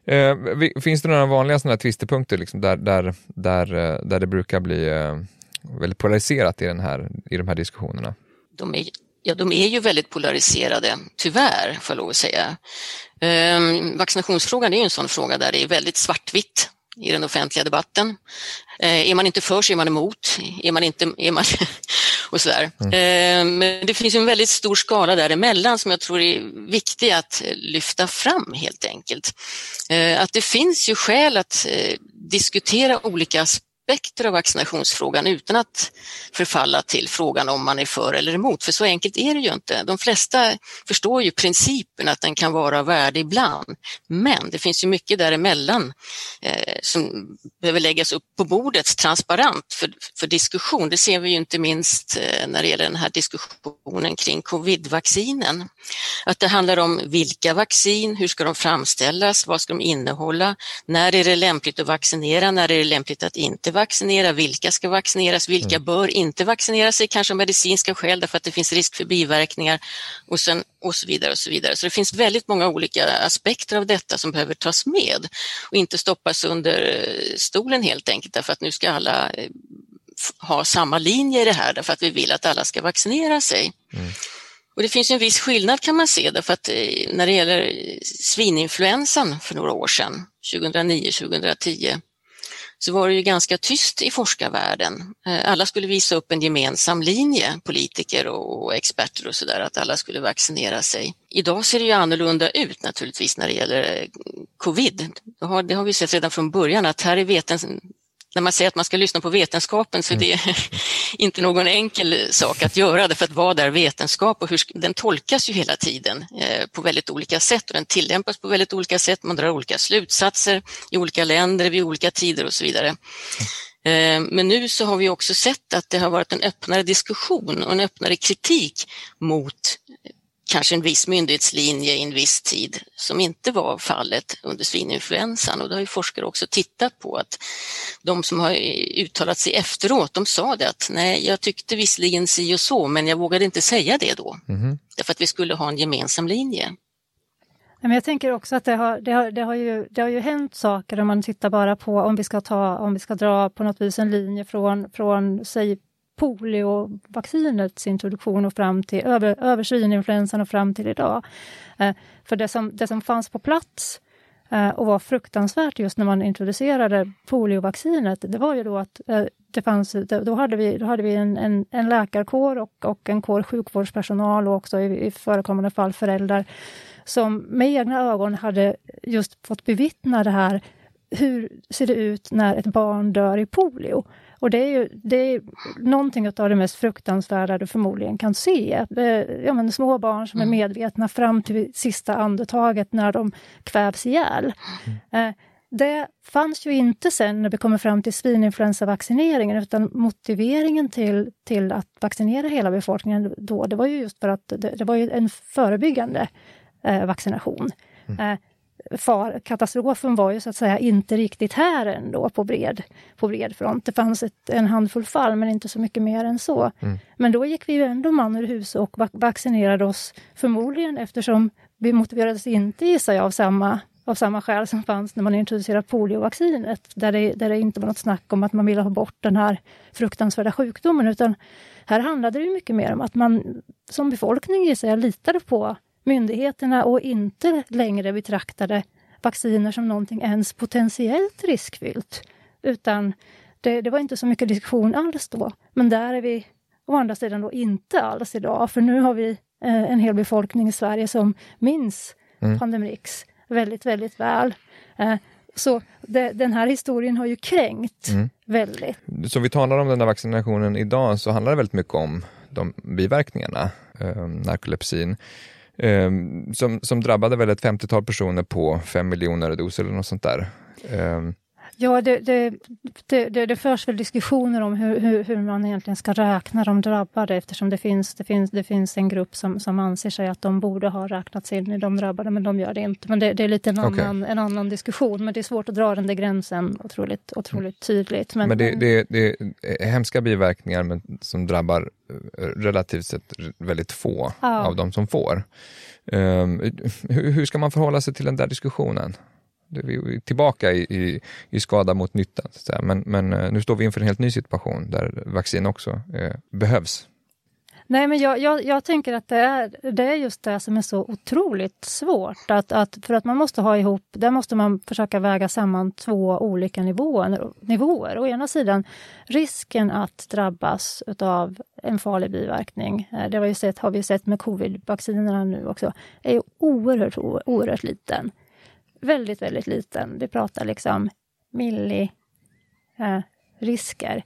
Mm. Eh, finns det några vanliga sådana tvistepunkter liksom, där, där, där, eh, där det brukar bli eh, väldigt polariserat i, den här, i de här diskussionerna? De är, ja, de är ju väldigt polariserade, tyvärr får jag lov att säga. Eh, vaccinationsfrågan är en sån fråga där det är väldigt svartvitt i den offentliga debatten. Eh, är man inte för så är man emot, är man inte, är man [laughs] och sådär. Mm. Eh, men det finns en väldigt stor skala däremellan som jag tror är viktig att lyfta fram helt enkelt. Eh, att det finns ju skäl att diskutera olika aspekter av vaccinationsfrågan utan att förfalla till frågan om man är för eller emot, för så enkelt är det ju inte. De flesta förstår ju principen att den kan vara av värde ibland, men det finns ju mycket däremellan eh, som behöver läggas upp på bordet transparent för, för diskussion. Det ser vi ju inte minst eh, när det gäller den här diskussionen kring covid-vaccinen. Att det handlar om vilka vaccin, hur ska de framställas, vad ska de innehålla, när är det lämpligt att vaccinera, när är det lämpligt att inte vaccinera, vilka ska vaccineras, vilka mm. bör inte vaccinera sig, kanske av medicinska skäl därför att det finns risk för biverkningar och, sen, och så vidare. och Så vidare. Så det finns väldigt många olika aspekter av detta som behöver tas med och inte stoppas under stolen helt enkelt därför att nu ska alla eh, ha samma linje i det här därför att vi vill att alla ska vaccinera sig. Mm. Och det finns en viss skillnad kan man se därför att eh, när det gäller svininfluensan för några år sedan, 2009-2010, så var det ju ganska tyst i forskarvärlden. Eh, alla skulle visa upp en gemensam linje, politiker och experter och sådär, att alla skulle vaccinera sig. Idag ser det ju annorlunda ut naturligtvis när det gäller eh, covid. Det har, det har vi sett redan från början att här är veten, när man säger att man ska lyssna på vetenskapen så är det mm. [laughs] inte någon enkel sak att göra, därför att vad är vetenskap och hur, den tolkas ju hela tiden eh, på väldigt olika sätt och den tillämpas på väldigt olika sätt. Man drar olika slutsatser i olika länder vid olika tider och så vidare. Eh, men nu så har vi också sett att det har varit en öppnare diskussion och en öppnare kritik mot kanske en viss myndighetslinje i en viss tid som inte var fallet under svininfluensan. Och då har ju forskare också tittat på att de som har uttalat sig efteråt, de sa det att nej, jag tyckte visserligen si och så, men jag vågade inte säga det då. Mm. Därför att vi skulle ha en gemensam linje. Men jag tänker också att det har, det, har, det, har ju, det har ju hänt saker om man tittar bara på om vi ska ta, om vi ska dra på något vis en linje från, från säg poliovaccinets introduktion och fram till över, över svininfluensan och fram till idag. Eh, för det som, det som fanns på plats eh, och var fruktansvärt just när man introducerade poliovaccinet, det var ju då att eh, det fanns, då hade vi, då hade vi en, en, en läkarkår och, och en kår sjukvårdspersonal och också i, i förekommande fall föräldrar som med egna ögon hade just fått bevittna det här. Hur ser det ut när ett barn dör i polio? Och det är ju det är någonting av det mest fruktansvärda du förmodligen kan se. Ja, men små barn som är mm. medvetna fram till sista andetaget när de kvävs ihjäl. Mm. Eh, det fanns ju inte sen när vi kommer fram till svininfluensavaccineringen utan motiveringen till, till att vaccinera hela befolkningen då, det var ju just för att det, det var ju en förebyggande eh, vaccination. Mm. Eh, far, katastrofen var ju så att säga inte riktigt här ändå på bred, på bred front. Det fanns ett, en handfull fall men inte så mycket mer än så. Mm. Men då gick vi ju ändå man ur hus och vaccinerade oss förmodligen eftersom vi motiverades inte, gissar jag, av samma av samma skäl som fanns när man introducerade poliovaccinet, där det, där det inte var något snack om att man ville ha bort den här fruktansvärda sjukdomen, utan här handlade det mycket mer om att man som befolkning, gissar jag, litade på myndigheterna och inte längre betraktade vacciner som någonting ens potentiellt riskfyllt. Utan det, det, var inte så mycket diskussion alls då. Men där är vi å andra sidan då inte alls idag, för nu har vi eh, en hel befolkning i Sverige som minns mm. Pandemrix väldigt, väldigt väl. Eh, så det, den här historien har ju kränkt mm. väldigt. Så vi talar om den här vaccinationen idag så handlar det väldigt mycket om de biverkningarna, eh, narkolepsin. Ehm, som, som drabbade väl ett 50-tal personer på 5 miljoner doser eller något sånt där. Ehm, Ja, det, det, det, det, förs väl diskussioner om hur, hur, hur, man egentligen ska räkna de drabbade eftersom det finns, det finns, det finns en grupp som, som anser sig att de borde ha räknats in i de drabbade, men de gör det inte. Men det, det är lite en, okay. annan, en annan diskussion, men det är svårt att dra den där gränsen otroligt, otroligt tydligt. Men, men det, det, det är hemska biverkningar men som drabbar eh, relativt sett väldigt få ja. av de som får. Um, hur, hur ska man förhålla sig till den där diskussionen? Vi är tillbaka i, i, i skada mot nytta. Men, men eh, nu står vi inför en helt ny situation där vaccin också eh, behövs. Nej, men jag, jag, jag, tänker att det är, det är just det som är så otroligt svårt. Att, att, för att man måste ha ihop, där måste man försöka väga samman två olika nivåer. nivåer. Å ena sidan risken att drabbas av en farlig biverkning, eh, det har vi sett, har vi sett med covid-vaccinerna nu också, är oerhört, oerhört liten väldigt, väldigt liten. Du pratar liksom milli eh, risker.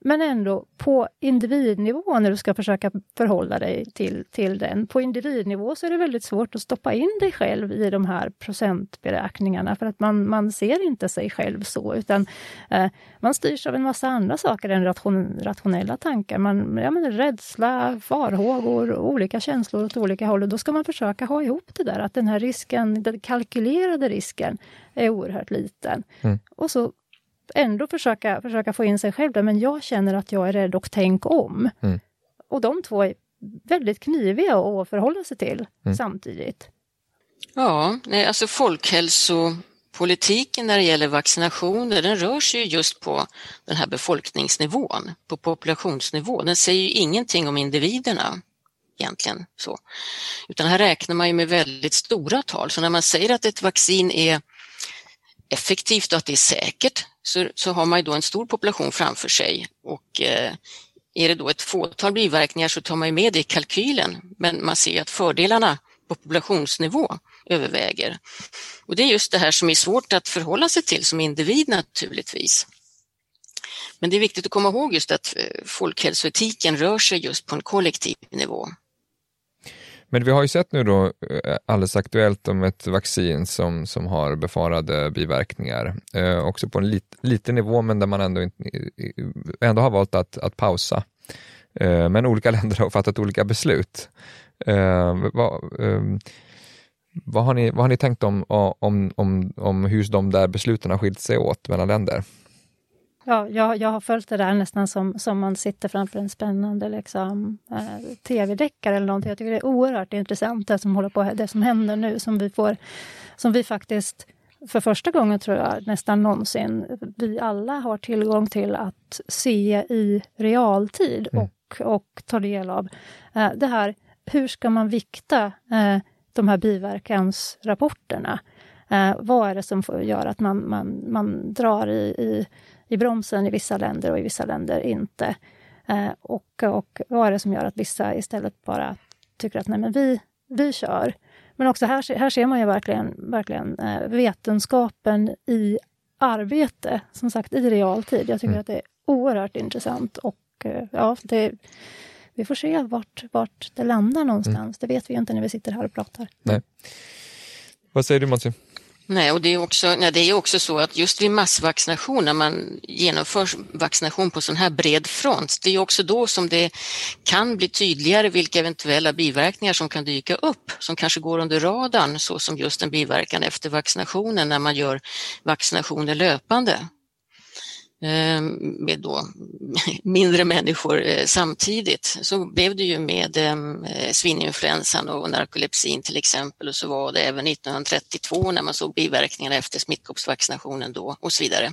Men ändå på individnivå när du ska försöka förhålla dig till, till den. På individnivå så är det väldigt svårt att stoppa in dig själv i de här procentberäkningarna för att man, man ser inte sig själv så utan eh, man styrs av en massa andra saker än ration, rationella tankar. Man, ja, men rädsla, farhågor, olika känslor åt olika håll och då ska man försöka ha ihop det där att den här risken, den kalkylerade risken är oerhört liten. Mm. Och så ändå försöka, försöka få in sig själv där, men jag känner att jag är rädd och tänk om. Mm. Och de två är väldigt kniviga att förhålla sig till mm. samtidigt. Ja, alltså folkhälsopolitiken när det gäller vaccinationer, den rör sig just på den här befolkningsnivån, på populationsnivå. Den säger ju ingenting om individerna egentligen. så. Utan här räknar man ju med väldigt stora tal, så när man säger att ett vaccin är effektivt och att det är säkert så, så har man ju då en stor population framför sig och eh, är det då ett fåtal biverkningar så tar man med det i kalkylen men man ser att fördelarna på populationsnivå överväger. Och det är just det här som är svårt att förhålla sig till som individ naturligtvis. Men det är viktigt att komma ihåg just att eh, folkhälsoetiken rör sig just på en kollektiv nivå. Men vi har ju sett nu då eh, alldeles aktuellt om ett vaccin som, som har befarade biverkningar. Eh, också på en lit, liten nivå men där man ändå, inte, ändå har valt att, att pausa. Eh, men olika [laughs] länder har fattat olika beslut. Eh, vad, eh, vad, har ni, vad har ni tänkt om, om, om, om hur de där besluten har skilt sig åt mellan länder? Ja, jag, jag har följt det där nästan som, som man sitter framför en spännande liksom, eh, tv-deckare eller någonting. Jag tycker det är oerhört intressant det som håller på, det som händer nu, som vi får, som vi faktiskt för första gången tror jag nästan någonsin, vi alla har tillgång till att se i realtid mm. och, och ta del av eh, det här, hur ska man vikta eh, de här biverkansrapporterna? Eh, vad är det som gör att man, man, man drar i, i i bromsen i vissa länder och i vissa länder inte. Eh, och, och vad är det som gör att vissa istället bara tycker att nej men vi, vi kör. Men också här, här ser man ju verkligen, verkligen eh, vetenskapen i arbete, som sagt i realtid. Jag tycker mm. att det är oerhört intressant och eh, ja, det, vi får se vart, vart det landar någonstans. Mm. Det vet vi inte när vi sitter här och pratar. Nej. Vad säger du Matsi? Nej, och det är, också, nej, det är också så att just vid massvaccination, när man genomför vaccination på sån här bred front, det är också då som det kan bli tydligare vilka eventuella biverkningar som kan dyka upp, som kanske går under radarn, så som just en biverkan efter vaccinationen när man gör vaccinationer löpande. Ehm, med då [laughs] mindre människor eh, samtidigt. Så blev det ju med eh, svininfluensan och narkolepsin till exempel och så var det även 1932 när man såg biverkningarna efter smittkoppsvaccinationen då och så vidare.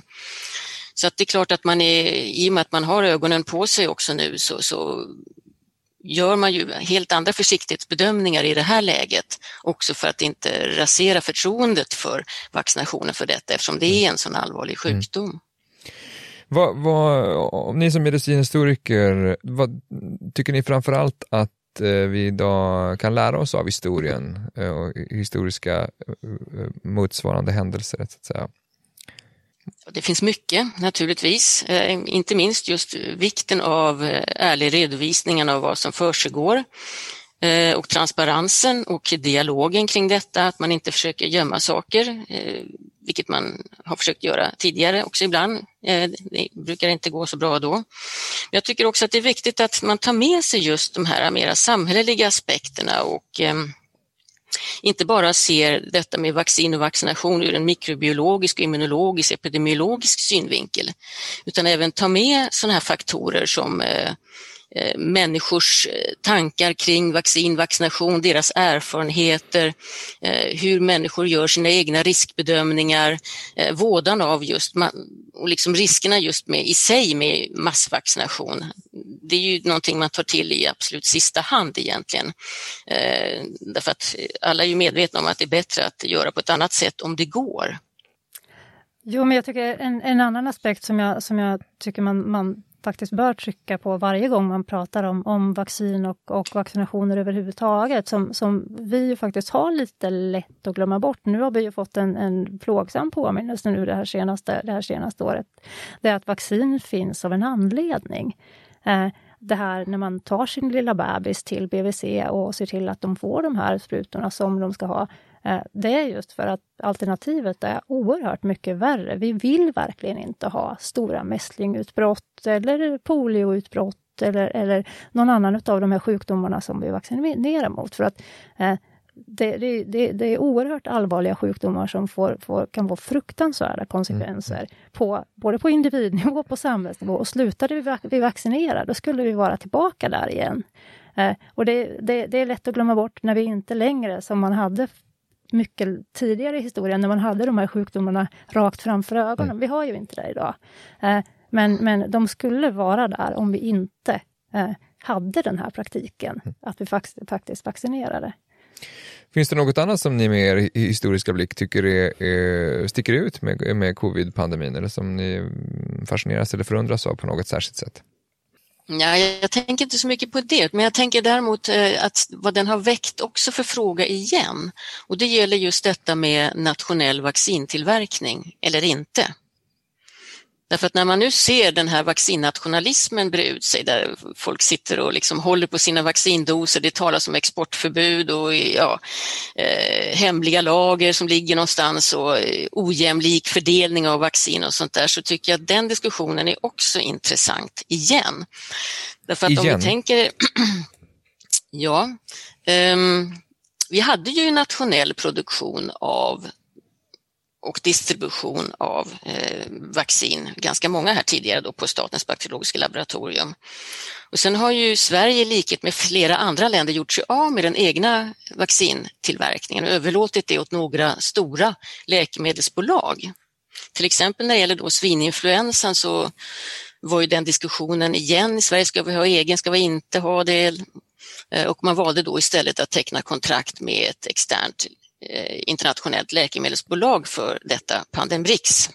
Så att det är klart att man är, i och med att man har ögonen på sig också nu så, så gör man ju helt andra försiktighetsbedömningar i det här läget också för att inte rasera förtroendet för vaccinationen för detta eftersom det är en sån allvarlig mm. Vad, Vad, om ni som medicinhistoriker, vad tycker ni framförallt att eh, vi idag kan lära oss av historien eh, och historiska eh, motsvarande händelser? Så att säga? Det finns mycket naturligtvis, inte minst just vikten av ärlig redovisning av vad som försiggår och transparensen och dialogen kring detta, att man inte försöker gömma saker vilket man har försökt göra tidigare också ibland. Eh, det brukar inte gå så bra då. Jag tycker också att det är viktigt att man tar med sig just de här mera samhälleliga aspekterna och ehm, inte bara ser detta med vaccin och vaccination ur en mikrobiologisk, immunologisk, epidemiologisk synvinkel, utan även ta med sådana här faktorer som Eh, Eh, människors eh, tankar kring vaccin, vaccination, deras erfarenheter, eh, hur människor gör sina egna riskbedömningar, vådan av just och liksom riskerna just med i sig med massvaccination. Det är ju någonting man tar till i absolut sista hand egentligen. Därför att alla är ju medvetna om att det är bättre att göra på ett annat sätt om det går. Jo, men jag tycker en, en annan aspekt som jag, som jag tycker man, man faktiskt bör trycka på varje gång man pratar om, om vaccin och, och vaccinationer överhuvudtaget, som, som vi faktiskt har lite lätt att glömma bort. Nu har vi ju fått en, en plågsam påminnelse nu det här, senaste, det här senaste året. Det är att vaccin finns av en anledning. Eh, det här när man tar sin lilla bebis till BVC och ser till att de får de här sprutorna som de ska ha. Eh, det är just för att alternativet är oerhört mycket värre. Vi vill verkligen inte ha stora mässlingutbrott eller polioutbrott eller, eller någon annan av de här sjukdomarna som vi vaccinerar mot. För att eh, det, det, det, det, är oerhört allvarliga sjukdomar som får, får, kan få fruktansvärda konsekvenser, mm. på, både på individnivå och på samhällsnivå. Och slutade vi, vi vaccinera, då skulle vi vara tillbaka där igen. Eh, och det, är lätt att glömma bort när vi inte längre, som man hade mycket tidigare i historien, när man hade de här sjukdomarna rakt framför ögonen. Mm. Vi har ju inte det idag. Eh, men, men de skulle vara där om vi inte eh, hade den här praktiken, mm. att vi faktiskt, faktiskt vaccinerade. Finns det något annat som ni med er historiska blick tycker är, är, sticker ut med, med covid-pandemin eller som ni fascineras eller förundras av på något särskilt sätt? Ja, jag tänker inte så mycket på det, men jag tänker däremot eh, att vad den har väckt också för fråga igen. Och det gäller just detta med nationell vaccintillverkning eller inte. Därför att när man nu ser den här vaccinnationalismen bre ut sig, där folk sitter och liksom håller på sina vaccindoser, det talas om exportförbud och ja, eh, hemliga lager som ligger någonstans och eh, ojämlik fördelning av vaccin och sånt där, så tycker jag att den diskussionen är också intressant igen. Därför att igen. om vi tänker, [clears throat] ja, um, vi hade ju nationell produktion av och distribution av eh, vaccin, ganska många här tidigare då på Statens bakteriologiska laboratorium. Och sen har ju Sverige i likhet med flera andra länder gjort sig av med den egna vaccintillverkningen och överlåtit det åt några stora läkemedelsbolag. Till exempel när det gäller då svininfluensan så var ju den diskussionen igen, i Sverige ska vi ha egen, ska vi inte ha det? Eh, och man valde då istället att teckna kontrakt med ett externt Eh, internationellt läkemedelsbolag för detta Pandemrix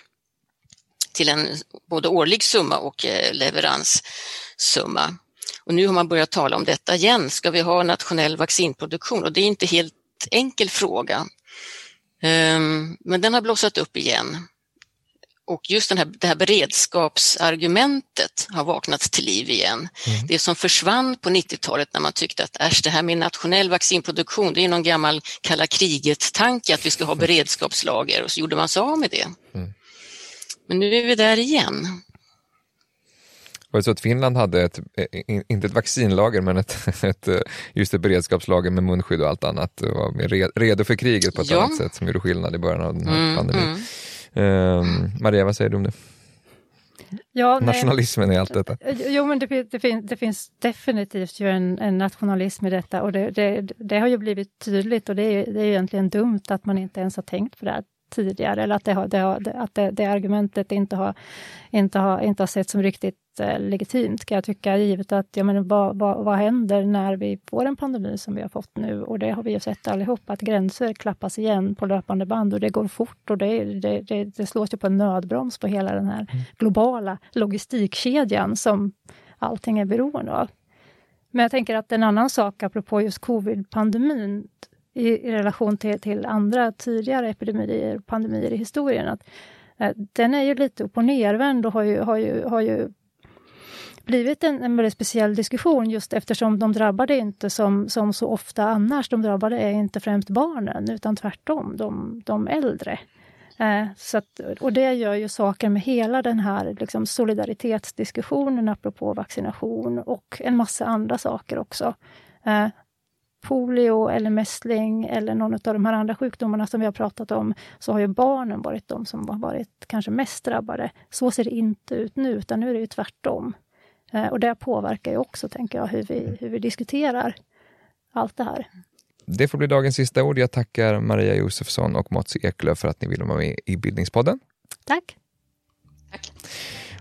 till en både årlig summa och eh, leveranssumma. Och nu har man börjat tala om detta igen. Ska vi ha nationell vaccinproduktion? Och det är inte helt enkel fråga. Ehm, men den har blossat upp igen. Och just den här, det här beredskapsargumentet har vaknat till liv igen. Mm. Det som försvann på 90-talet när man tyckte att äsch, det här med nationell vaccinproduktion, det är någon gammal kalla kriget-tanke att vi ska ha mm. beredskapslager och så gjorde man sig av med det. Mm. Men nu är vi där igen. Var det så att Finland hade ett, inte ett vaccinlager, men ett, [laughs] ett, just ett beredskapslager med munskydd och allt annat, var redo för kriget på ett ja. annat sätt som gjorde skillnad i början av den här mm, pandemin. Um, Maria, vad säger du om det? Ja, Nationalismen i allt detta. Jo, men det, det, finns, det finns definitivt ju en, en, nationalism i detta och det, det, det, har ju blivit tydligt och det är, det är egentligen dumt att man inte ens har tänkt på det här tidigare, eller att det, har, det, har, att det, det, argumentet inte har, inte, har, inte har sett som riktigt eh, legitimt, kan jag tycka, givet att ja, men vad, vad, vad händer när vi får en pandemi som vi har fått nu? Och det har vi ju sett allihop, att gränser klappas igen på löpande band och det går fort och det, det, det, det slås ju på en nödbroms på hela den här mm. globala logistikkedjan som allting är beroende av. Men jag tänker att en annan sak, apropå just covid-pandemin, i, i relation till, till, andra tidigare epidemier, pandemier i historien. Att, eh, den är ju lite upp och nervänd och har ju, har ju, har ju blivit en, en väldigt speciell diskussion just eftersom de drabbade inte som, som så ofta annars, de drabbade är inte främst barnen utan tvärtom de, de äldre. Eh, så att, och det gör ju saker med hela den här liksom, solidaritetsdiskussionen apropå vaccination och en massa andra saker också. Eh, polio eller mässling eller någon av de här andra sjukdomarna som vi har pratat om, så har ju barnen varit de som har varit kanske mest drabbade. Så ser det inte ut nu, utan nu är det ju tvärtom. Eh, och det påverkar ju också, tänker jag, hur vi, hur vi diskuterar allt det här. Det får bli dagens sista ord. Jag tackar Maria Josefsson och Mats Eklöf för att ni ville vara med i Bildningspodden. Tack. Tack.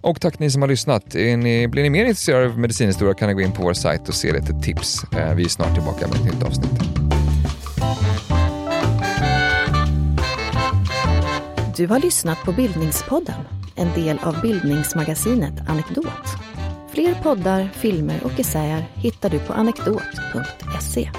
Och tack ni som har lyssnat. Ni, blir ni mer intresserade av medicinhistoria kan ni gå in på vår sajt och se lite tips. Eh, vi är snart tillbaka med ett nytt avsnitt. Du har lyssnat på Bildningspodden, en del av bildningsmagasinet Anekdot. Fler poddar, filmer och essäer hittar du på anekdot.se.